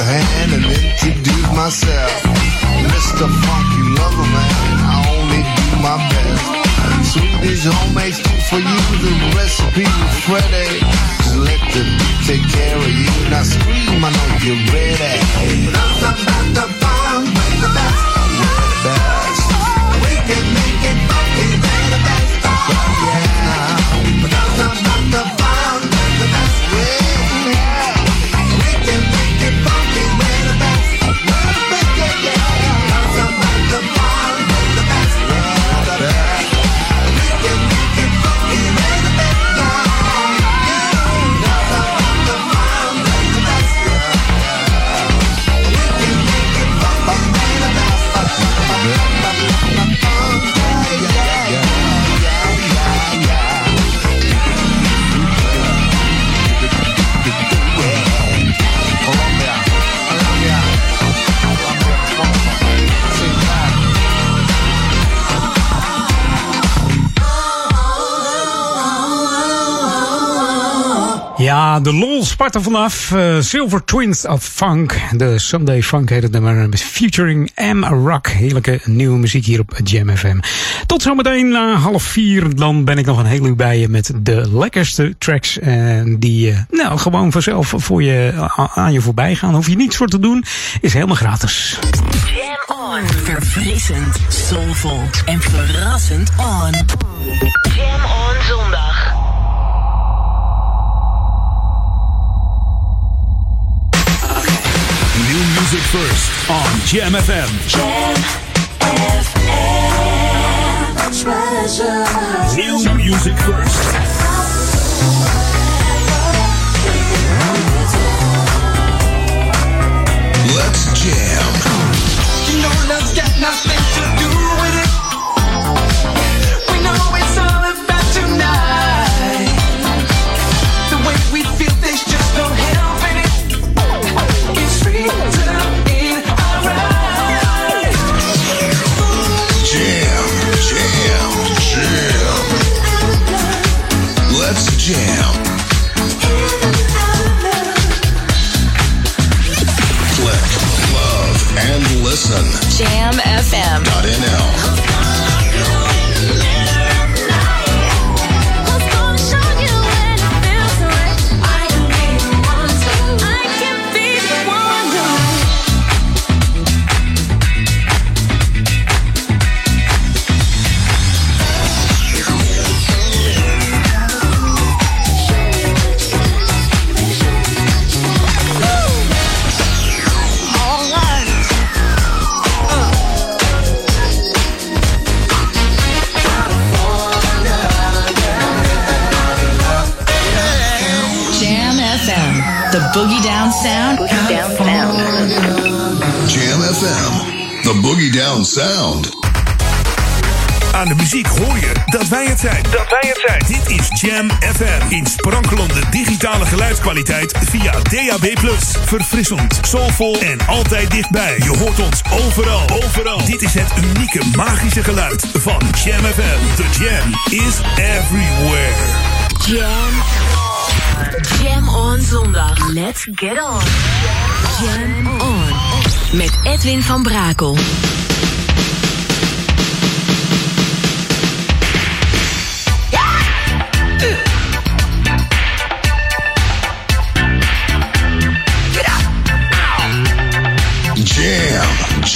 a hand and introduce myself. Mr. Funky Lover Man, I only do my best. Swedish homemade stew for you, the recipe with Freddy. Just let the beat take care of you. Now scream, I know you're ready. De lol spart er vanaf. Eh, Silver Twins of Funk. De Sunday Funk heet het nummer. Featuring M Rock. Heerlijke nieuwe muziek hier op Jam FM. Tot zometeen na half vier. Dan ben ik nog een heel uur bij je met de lekkerste tracks. En die eh, nou, gewoon vanzelf voor je, aan je voorbij gaan. Hoef je niets voor te doen. Is helemaal gratis. Jam on. Verfrissend, soulvol en verrassend on. Jam music first on Jam FM. New music first. Let's jam. You know love's got nothing Jam FM. Down Sound. Aan de muziek hoor je dat wij het zijn. Dat wij het zijn. Dit is Jam FM. In sprankelende digitale geluidskwaliteit via DAB+. Verfrissend, soulvol en altijd dichtbij. Je hoort ons overal. Overal. Dit is het unieke magische geluid van Jam FM. The Jam is everywhere. Jam on. Jam on zondag. Let's get on. Jam on. Met Edwin van Brakel.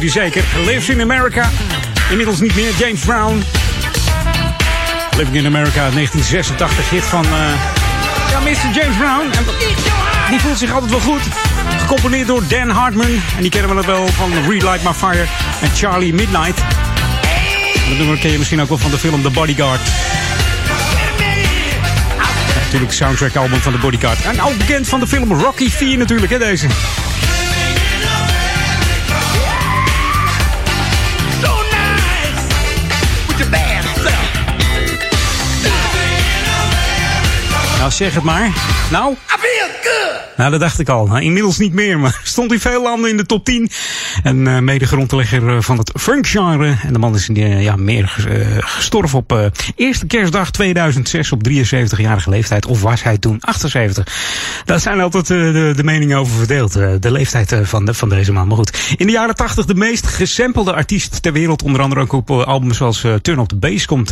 Hij zeker. Lives in America. Inmiddels niet meer. James Brown. Living in America, 1986. Hit van eh, ja, Mr. James Brown. Die voelt zich altijd wel goed. Gecomponeerd door Dan Hartman. En die kennen we wel van Relight My Fire en Charlie Midnight. En dat nummer ken je misschien ook wel van de film The Bodyguard. Natuurlijk soundtrack album van The Bodyguard. En ook bekend van de film Rocky 4 natuurlijk, hè deze. Nou, zeg het maar. Nou? Nou, dat dacht ik al. Nou, inmiddels niet meer, maar <laughs> stond in veel landen in de top 10. En uh, mede grondlegger eh, van het funkgenre. En de man is uh, ja, meer gestorven op eerste kerstdag 2006 op 73-jarige leeftijd. Of was hij toen 78? Daar zijn altijd de, de, meningen over verdeeld. de leeftijd van, de, van deze man. Maar goed. In de jaren 80 de meest gesampelde artiest ter wereld. Onder andere ook op albums zoals Turn Up The Bass komt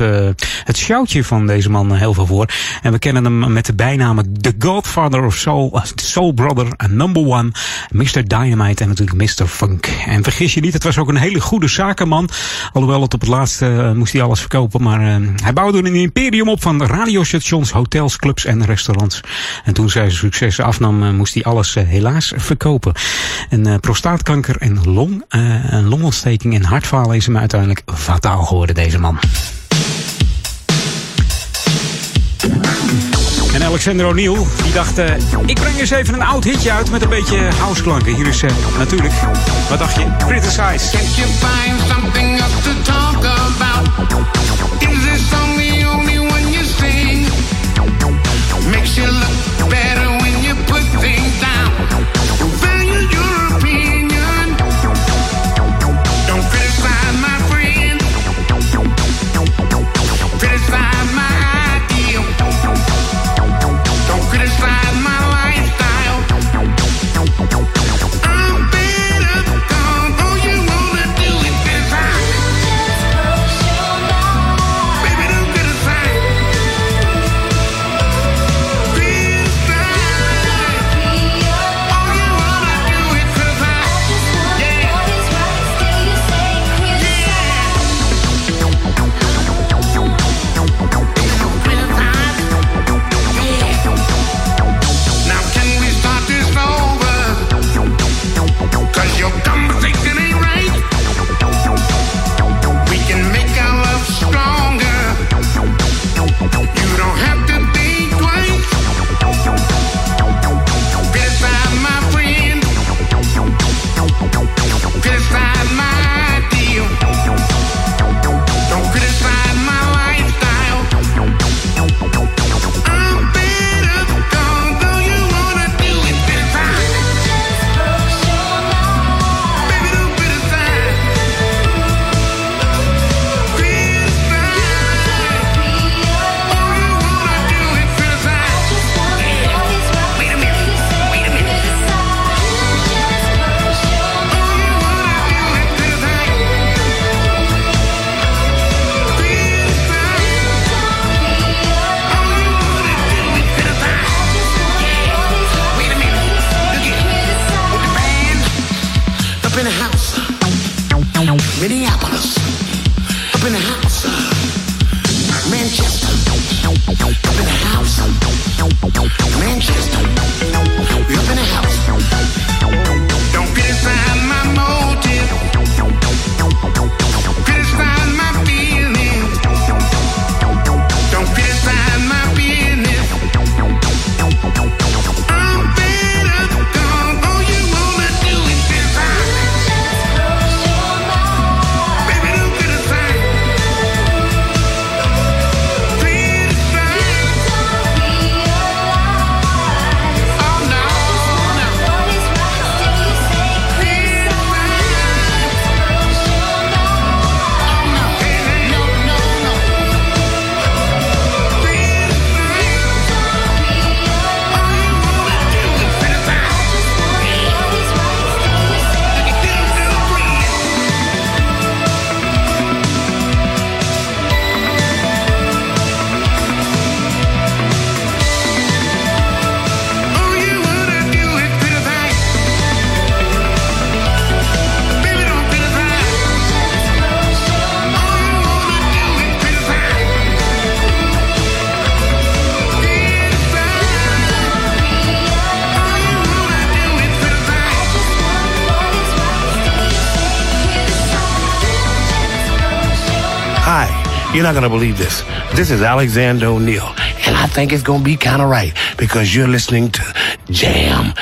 het shoutje van deze man heel veel voor. En we kennen hem met de bijnamen The Godfather of Soul, Soul Brother, Number One, Mr. Dynamite en natuurlijk Mr. Funk. En vergis je niet, het was ook een hele goede zakenman. Alhoewel het op het laatste uh, moest hij alles verkopen. Maar uh, hij bouwde een imperium op van radiostations, hotels, clubs en restaurants. En toen zijn succes afnam, uh, moest hij alles helaas verkopen. En prostaatkanker en long, een longontsteking en hartfalen is hem uiteindelijk fataal geworden, deze man. En Alexander O'Neill, die dacht, uh, ik breng eens even een oud hitje uit met een beetje houseklanken. Hier is uh, natuurlijk, wat dacht je? Criticize. Can't you find something else to talk about? Is this song the only one you sing? Makes you look not gonna believe this. This is Alexander O'Neill, and I think it's gonna be kind of right because you're listening to Jam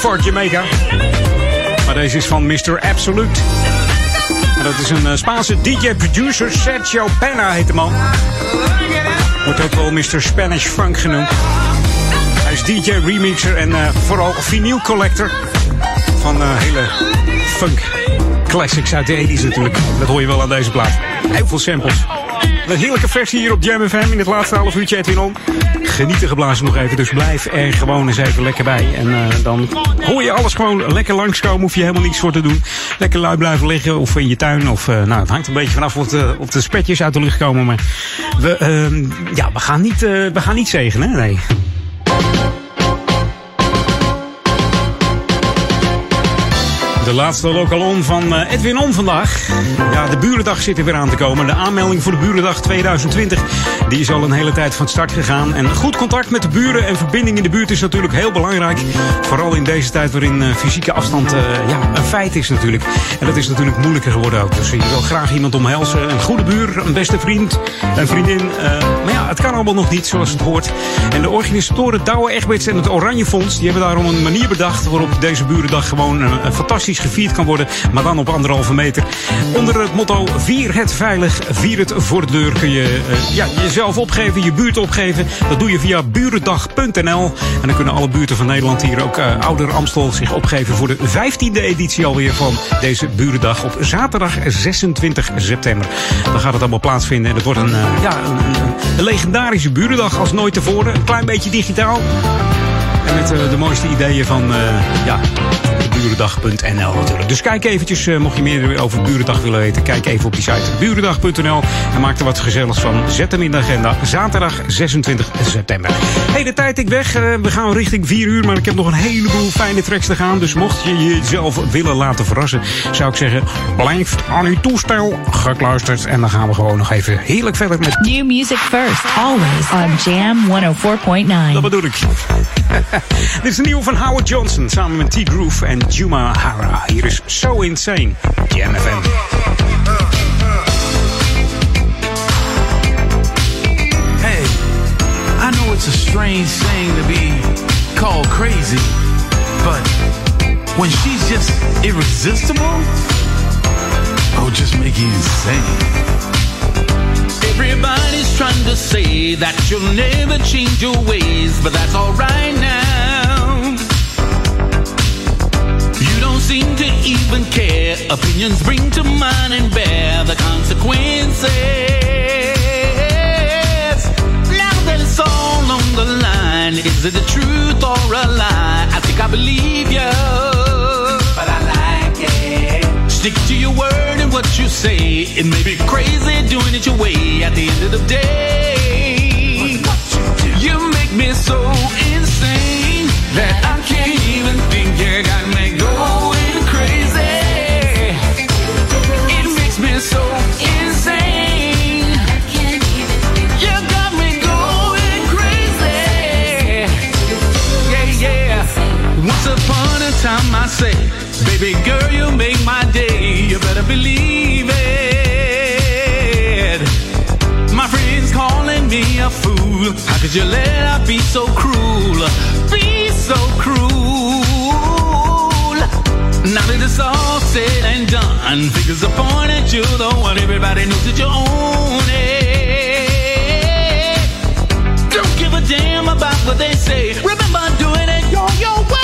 for Jamaica. Maar deze is van Mr. Absolute. En dat is een eh, Spaanse DJ-producer, Sergio Pena heet de man. Wordt ook wel Mr. Spanish Funk genoemd. Hij is DJ, remixer en eh, vooral vinyl collector van eh, hele funk classics uit de 80s natuurlijk. Dat hoor je wel aan deze plaat. Heel veel samples. Een heerlijke versie hier op Jam in het laatste half uurtje Edwin On. Genieten geblazen nog even, dus blijf er gewoon eens even lekker bij. En eh, dan hoor je alles gewoon lekker langskomen, hoef je helemaal niets voor te doen. Lekker lui blijven liggen of in je tuin. Of, eh, nou, het hangt een beetje vanaf of de, of de spetjes uit de lucht komen. Maar we, ehm, ja, we gaan niet, eh, we gaan niet zegenen? Nee. De laatste lokalon van eh, Edwin On vandaag. Ja, de Burendag zit er weer aan te komen. De aanmelding voor de Burendag 2020 die is al een hele tijd van start gegaan. En goed contact met de buren en verbinding in de buurt is natuurlijk heel belangrijk. Vooral in deze tijd waarin eh, fysieke afstand eh, ja, een feit is natuurlijk. En dat is natuurlijk moeilijker geworden ook. Dus je wil graag iemand omhelzen. Een goede buur, een beste vriend, een vriendin. eh, ja, het kan allemaal nog niet zoals het hoort. En de organisatoren Douwe Egberts en het Oranje Fonds... die hebben daarom een manier bedacht... waarop deze Burendag gewoon eh, fantastisch gevierd kan worden. Maar dan op anderhalve meter. Onder het motto Vier het veilig, vier het voor de deur... kun je eh, ja, jezelf opgeven, je buurt opgeven. Dat doe je via burendag.nl. En dan kunnen alle buurten van Nederland hier ook uh, Ouder Amstel zich opgeven... voor de 15e editie alweer van deze Burendag op zaterdag 26 september. Dan gaat het allemaal plaatsvinden en het wordt een, eh, ja, een, een legendarische Burendag als nooit tevoren. Een klein beetje digitaal. En met eh, de mooiste ideeën van eh, ja, burendag.nl natuurlijk. Dus kijk eventjes, eh, mocht je meer over Burendag willen weten, kijk even op die site burendag.nl en maak er wat gezelligs van. Zet hem in de agenda. Zaterdag 26 september. Hey, de tijd ik weg. Eh, we gaan richting 4 uur, maar ik heb nog een heleboel fijne tracks te gaan. Dus mocht je jezelf willen laten verrassen, zou ik zeggen, blijf aan uw toestel gekluisterd. En dan gaan we gewoon nog even heerlijk verder met New music first, always on Jam 104.9. Dat bedoel ik. <laughs> Dit is een nieuwe van Howard Johnson samen met T-Groove en Juma Hara. Hier is So Insane. Jam. Hey, I know it's a strange thing to be called crazy, but when she's just irresistible, oh, just make you insane. Everybody's trying to say that you'll never change your ways, but that's alright now. You don't seem to even care. Opinions bring to mind and bear the consequences. Now that it's all on the line, is it the truth or a lie? I think I believe you, Stick to your word and what you say. It may be crazy doing it your way at the end of the day. You make me so insane that I can't even think. You got me going crazy. It makes me so insane. You got me going crazy. Yeah, yeah. Once upon a time I said, baby girl, you make my day. You better believe it. My friends calling me a fool. How could you let her be so cruel? Be so cruel. Now that it's all said and done, figures are pointed, you're the one everybody knows that you own it. Don't give a damn about what they say. Remember doing it your, your way.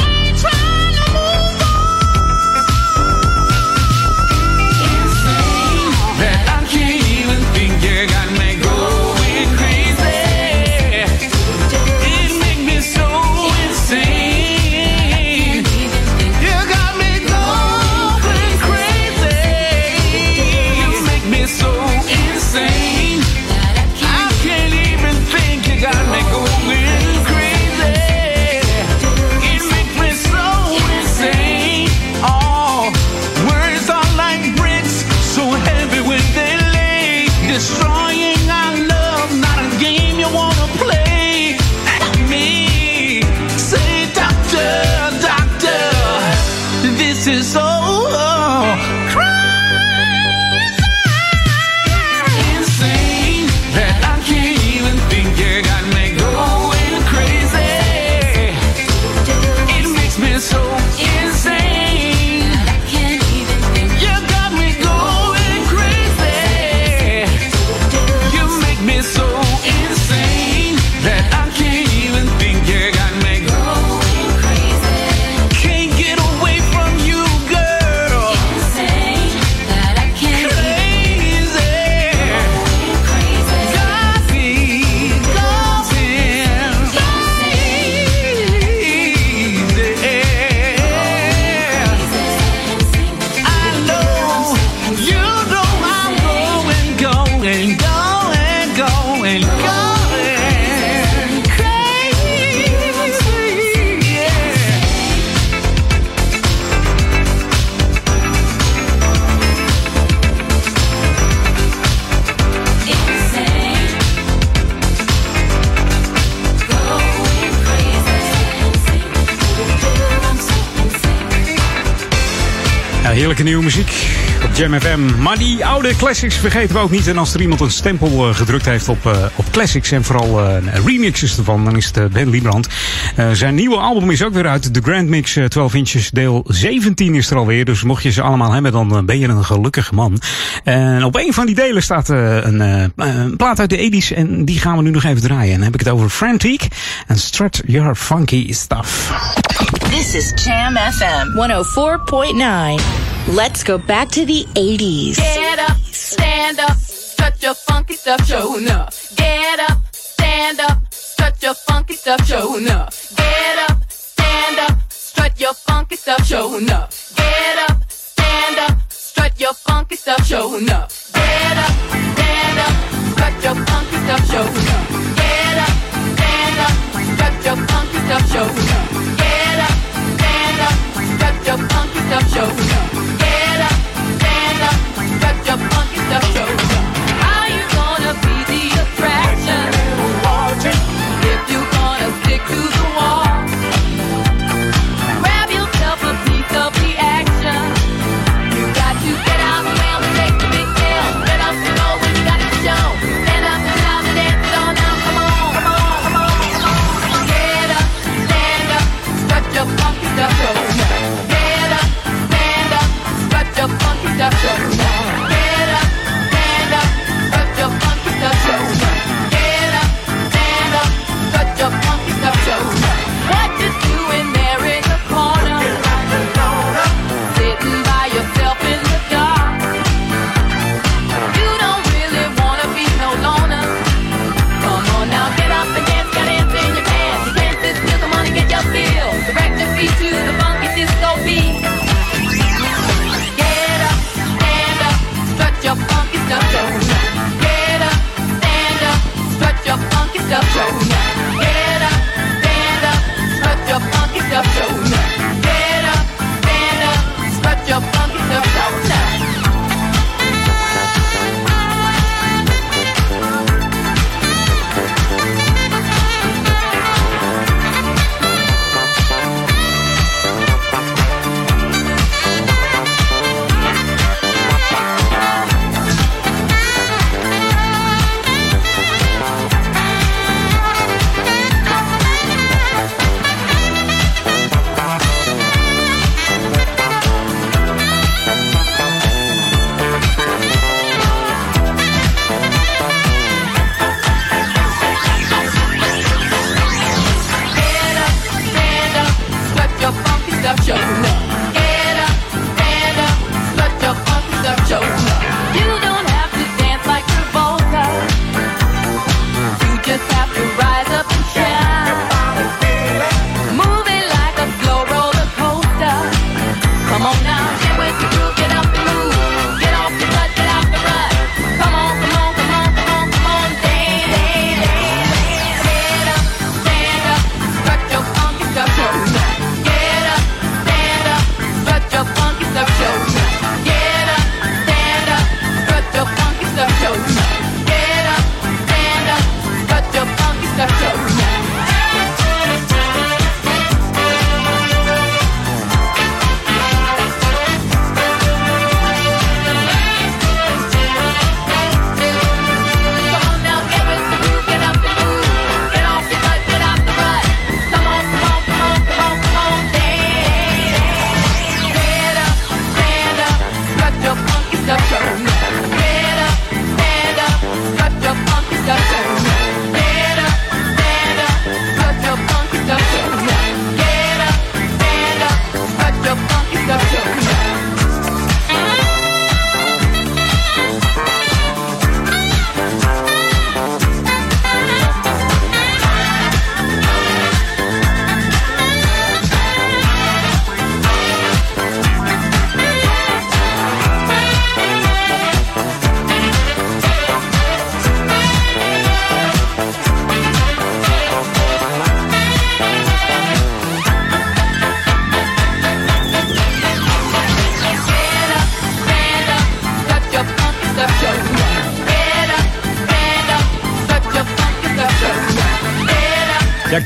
heerlijke nieuwe muziek op Jam FM. Maar die oude classics vergeten we ook niet. En als er iemand een stempel eh, gedrukt heeft op, eh, op classics en vooral eh, remixes ervan, dan is het Ben Liebrand. Zijn nieuwe album is ook weer uit. De Grand Mix 12 inches, deel 17 is er alweer. Dus mocht je ze allemaal hebben, dan ben je een gelukkig man. En op een van die delen staat een, plaat uit de 80's. En die gaan we nu nog even draaien. En dan heb ik het over Frantic en Strut Your Funky Stuff. This is Jam FM 104.9. Let's go back to the 80s. Get up, stand up, touch your funky stuff, show up. Get up, stand up, touch your funky stuff, show up. Get up, stand up, strut your funky stuff, show up. Get up, stand up, strut your funky stuff, show up. Get up, stand up, strut your funky stuff, show up. Get up, stand up, strut your funky stuff, show up. Get up, stand up, got your funky stuff show. after.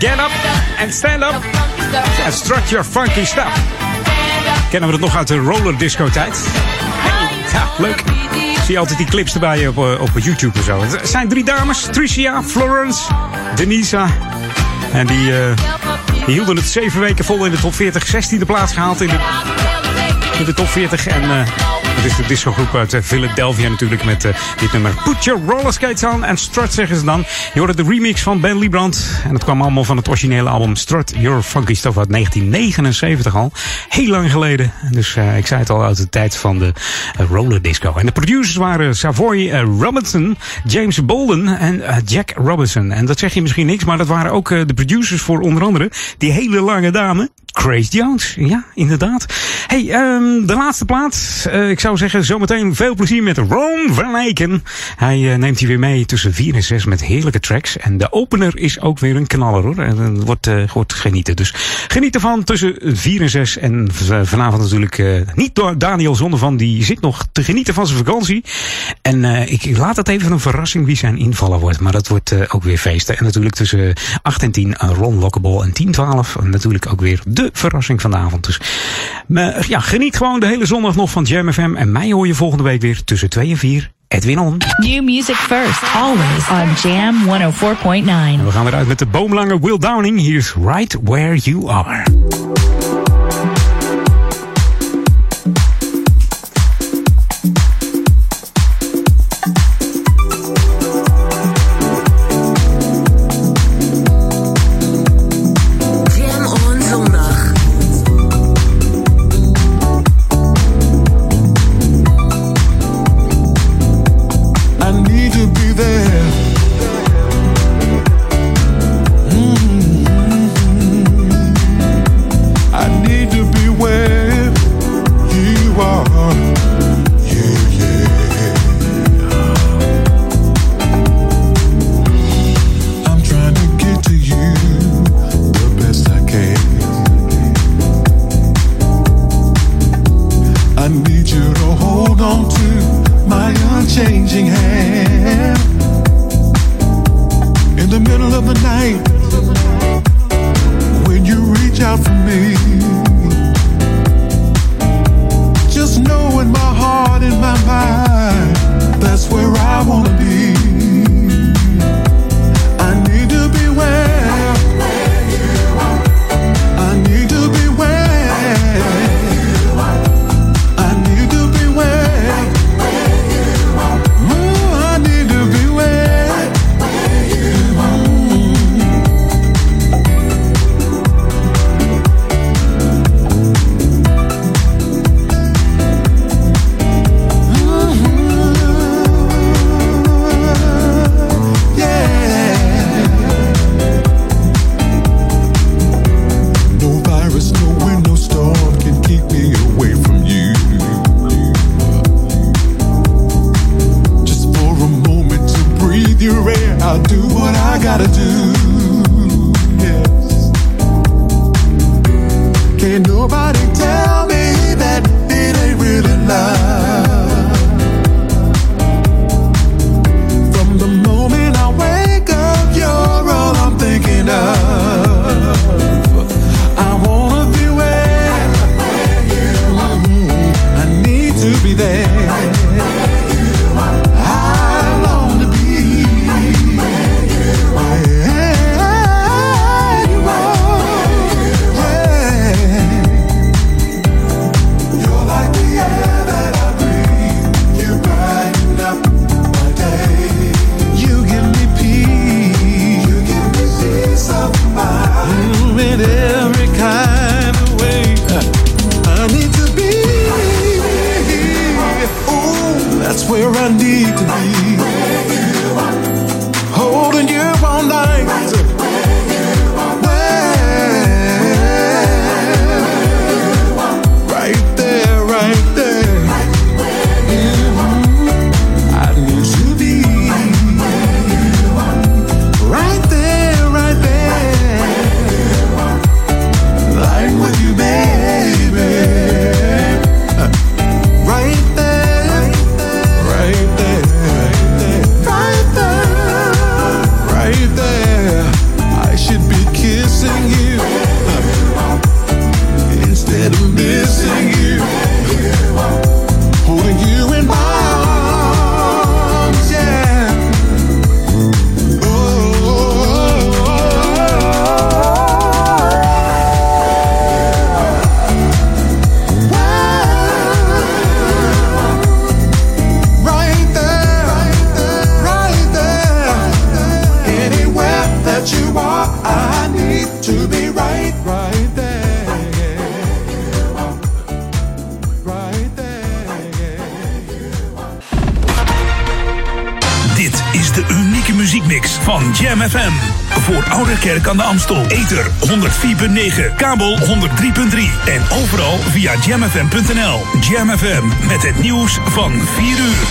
Get up and stand up and strut your funky stuff. Kennen we dat nog uit de roller disco tijd? Hey, ja, leuk. Zie je altijd die clips erbij op, eh, op YouTube en zo. Het zijn drie dames, Tricia, Florence, Denisa. En die, eh, die hielden het zeven weken vol in de top 40. 16e plaats gehaald in de, in de top 40. En... Eh, het is de discogroep uit eh, Philadelphia natuurlijk met eh, dit nummer. Put your roller skates on en strut zeggen ze dan. Je hoorde de remix van Ben Liebrand. En dat kwam allemaal van het originele album Strut Your Funky Stuff uit 1979 al. Heel lang geleden. Dus eh, ik zei het al uit de tijd van de roller disco. En de producers waren Savoy Robinson, James Bolden en Jack Robinson. En dat zeg je misschien niks, maar dat waren ook de producers voor onder andere die hele lange dame. Grace Jones, ja, inderdaad. Hey, ehm, de laatste plaat. Eh, ik zou zeggen, zometeen veel plezier met Ron Van Eyken. Hij eh, neemt hier weer mee tussen 4 en 6 met heerlijke tracks. En de opener is ook weer een knaller hoor. En wordt, eh, wordt genieten. Dus geniet ervan tussen 4 en 6. En vanavond natuurlijk niet door Daniel Zondervan. Die zit nog te genieten van zijn vakantie. En ik laat het even een verrassing wie zijn invaller wordt. Maar dat wordt ook weer feesten. En natuurlijk tussen 8 en 10 eh, Ron Lockable en 10, 12. En natuurlijk ook weer de verrassing van de avond. Dus maar, ja, geniet gewoon de hele zondag nog van Jam FM. En mij hoor je volgende week weer tussen 2 en 4. Edwin On. New music first, always on Jam 104.9. En we gaan eruit met de boomlange Will Downing. Hier is Right Where You Are. Kabel 103.3 en overal via jamfm.nl. Jam FM met het nieuws van 4 uur.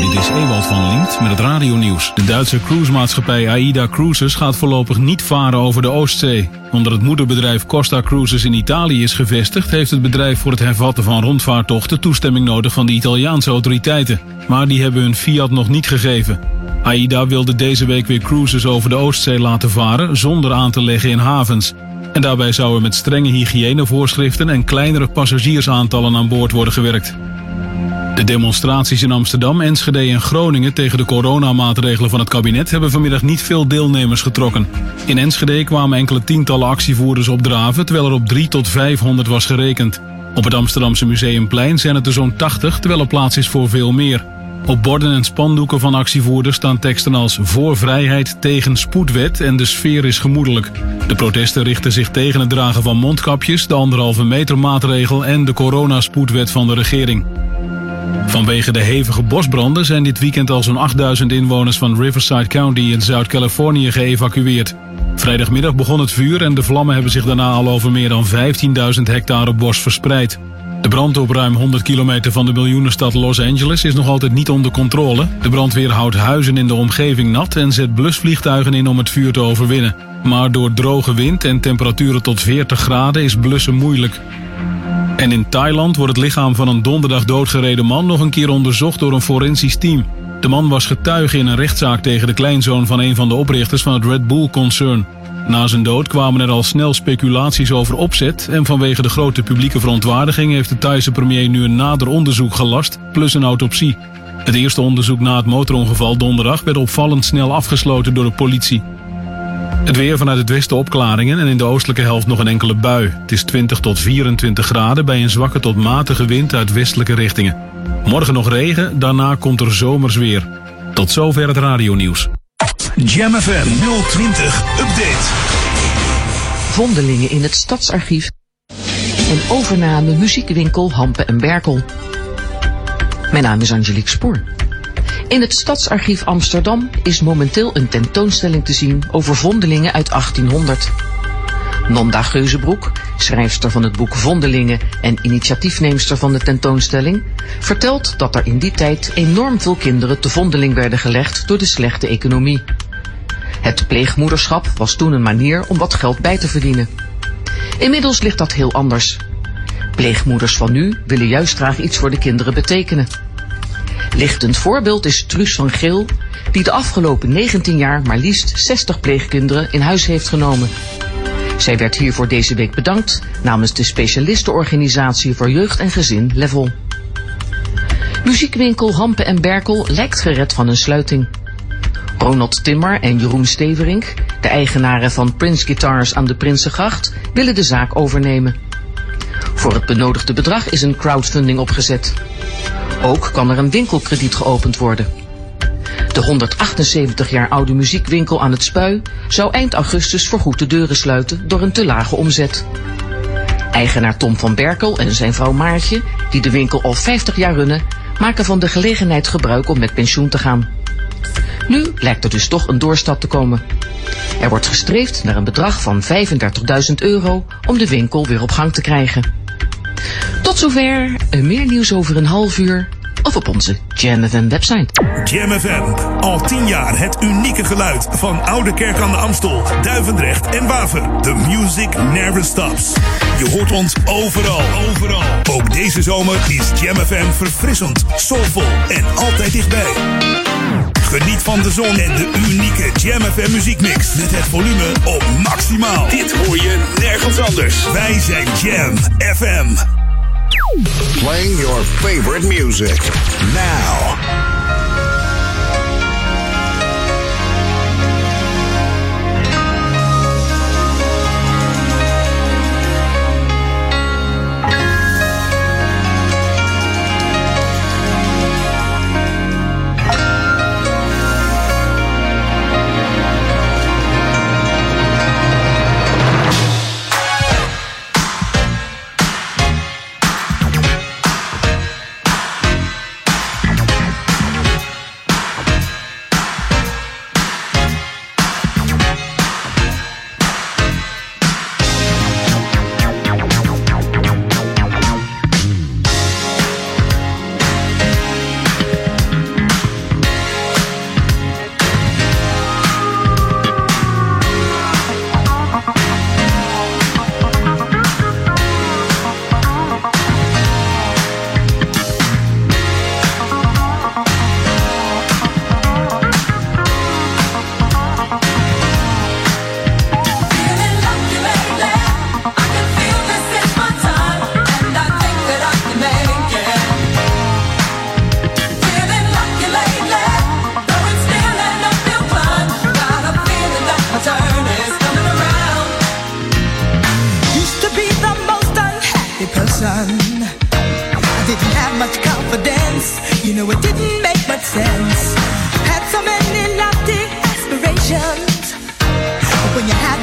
Dit is Ewald van Liemt met het radionieuws. De Duitse cruisemaatschappij AIDA Cruises gaat voorlopig niet varen over de Oostzee. Omdat het moederbedrijf Costa Cruises in Italië is gevestigd... heeft het bedrijf voor het hervatten van rondvaarttochten toestemming nodig van de Italiaanse autoriteiten. Maar die hebben hun fiat nog niet gegeven. AIDA wilde deze week weer cruises over de Oostzee laten varen zonder aan te leggen in havens. En daarbij zou er met strenge hygiënevoorschriften en kleinere passagiersaantallen aan boord worden gewerkt. De demonstraties in Amsterdam, Enschede en Groningen tegen de coronamaatregelen van het kabinet hebben vanmiddag niet veel deelnemers getrokken. In Enschede kwamen enkele tientallen actievoerders opdraven, terwijl er op 3 tot 500 was gerekend. Op het Amsterdamse Museumplein zijn het er zo'n 80, terwijl er plaats is voor veel meer. Op borden en spandoeken van actievoerders staan teksten als voor vrijheid tegen spoedwet en de sfeer is gemoedelijk. De protesten richten zich tegen het dragen van mondkapjes, de anderhalve meter maatregel en de coronaspoedwet van de regering. Vanwege de hevige bosbranden zijn dit weekend al zo'n 8000 inwoners van Riverside County in Zuid-Californië geëvacueerd. Vrijdagmiddag begon het vuur en de vlammen hebben zich daarna al over meer dan 15.000 hectare bos verspreid. De brand op ruim 100 kilometer van de miljoenenstad Los Angeles is nog altijd niet onder controle. De brandweer houdt huizen in de omgeving nat en zet blusvliegtuigen in om het vuur te overwinnen. Maar door droge wind en temperaturen tot 40 graden is blussen moeilijk. En in Thailand wordt het lichaam van een donderdag doodgereden man nog een keer onderzocht door een forensisch team. De man was getuige in een rechtszaak tegen de kleinzoon van een van de oprichters van het Red Bull-concern. Na zijn dood kwamen er al snel speculaties over opzet en vanwege de grote publieke verontwaardiging heeft de Thaise premier nu een nader onderzoek gelast, plus een autopsie. Het eerste onderzoek na het motorongeval donderdag werd opvallend snel afgesloten door de politie. Het weer vanuit het westen opklaringen en in de oostelijke helft nog een enkele bui. Het is 20 tot 24 graden bij een zwakke tot matige wind uit westelijke richtingen. Morgen nog regen, daarna komt er zomers weer. Tot zover het radionieuws. Jam FM 020 Update. Vondelingen in het Stadsarchief. En overname muziekwinkel Hampe en Berkel. Mijn naam is Angelique Spoor. In het Stadsarchief Amsterdam is momenteel een tentoonstelling te zien over vondelingen uit 1800. Nonda Geuzebroek, schrijfster van het boek Vondelingen en initiatiefneemster van de tentoonstelling, vertelt dat er in die tijd enorm veel kinderen te vondeling werden gelegd door de slechte economie. Het pleegmoederschap was toen een manier om wat geld bij te verdienen. Inmiddels ligt dat heel anders. Pleegmoeders van nu willen juist graag iets voor de kinderen betekenen. Lichtend voorbeeld is Truus van Geel, die de afgelopen 19 jaar maar liefst 60 pleegkinderen in huis heeft genomen. Zij werd hiervoor deze week bedankt namens de specialistenorganisatie voor jeugd en gezin Level. Muziekwinkel Hampe en Berkel lijkt gered van een sluiting. Ronald Timmer en Jeroen Steverink, de eigenaren van Prince Guitars aan de Prinsengracht, willen de zaak overnemen. Voor het benodigde bedrag is een crowdfunding opgezet. Ook kan er een winkelkrediet geopend worden. De 178 jaar oude muziekwinkel aan het Spui zou eind augustus voorgoed de deuren sluiten door een te lage omzet. Eigenaar Tom van Berkel en zijn vrouw Maartje, die de winkel al 50 jaar runnen, maken van de gelegenheid gebruik om met pensioen te gaan. Nu lijkt er dus toch een doorstap te komen. Er wordt gestreefd naar een bedrag van 35.000 euro om de winkel weer op gang te krijgen. Tot zover, Eh, meer nieuws over een half uur of op onze Jam FM website. Jam FM, al 10 jaar het unieke geluid van Oude Kerk aan de Amstel, Duivendrecht en Waver. The music never stops. Je hoort ons overal, overal. Ook deze zomer is Jam FM verfrissend, soulvol en altijd dichtbij. Geniet van de zon en de unieke Jam FM muziekmix met het volume op maximaal. Dit hoor je nergens anders. Wij zijn Jam FM. Playing your favorite music now.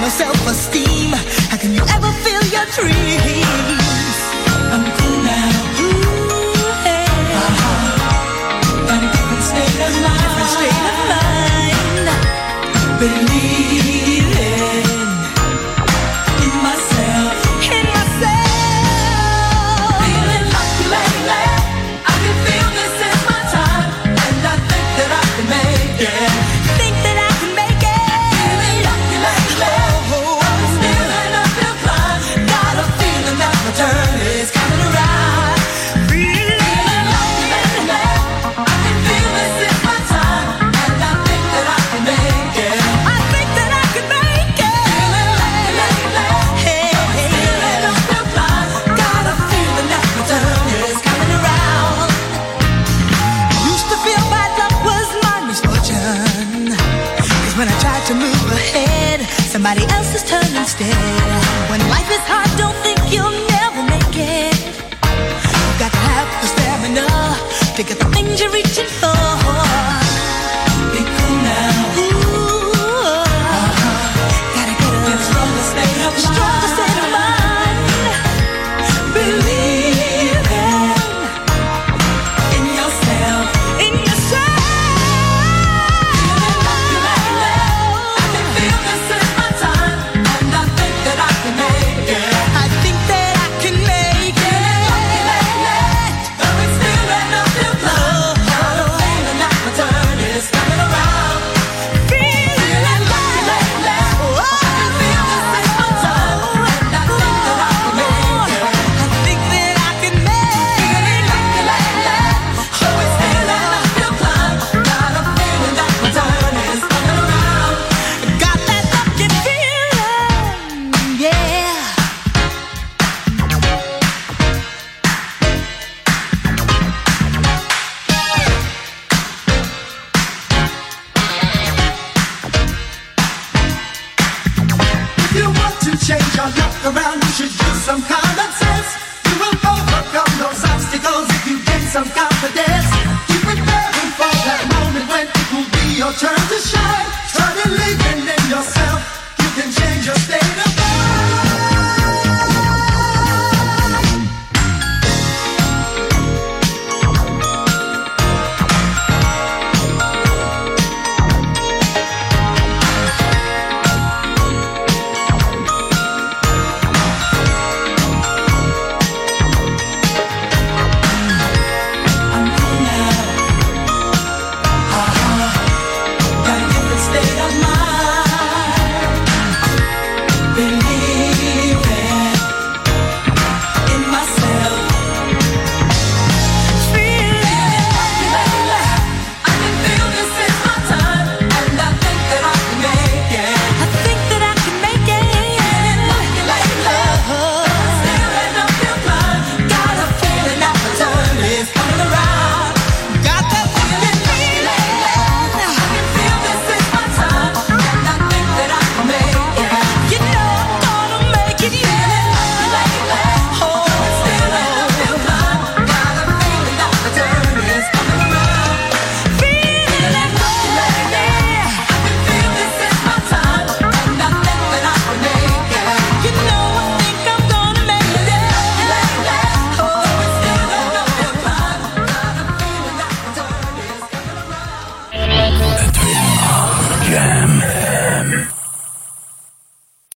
no self-esteem. How can you ever feel your dreams? I'm cool now. Ooh, hey. Uh-huh. Got a different state of mind.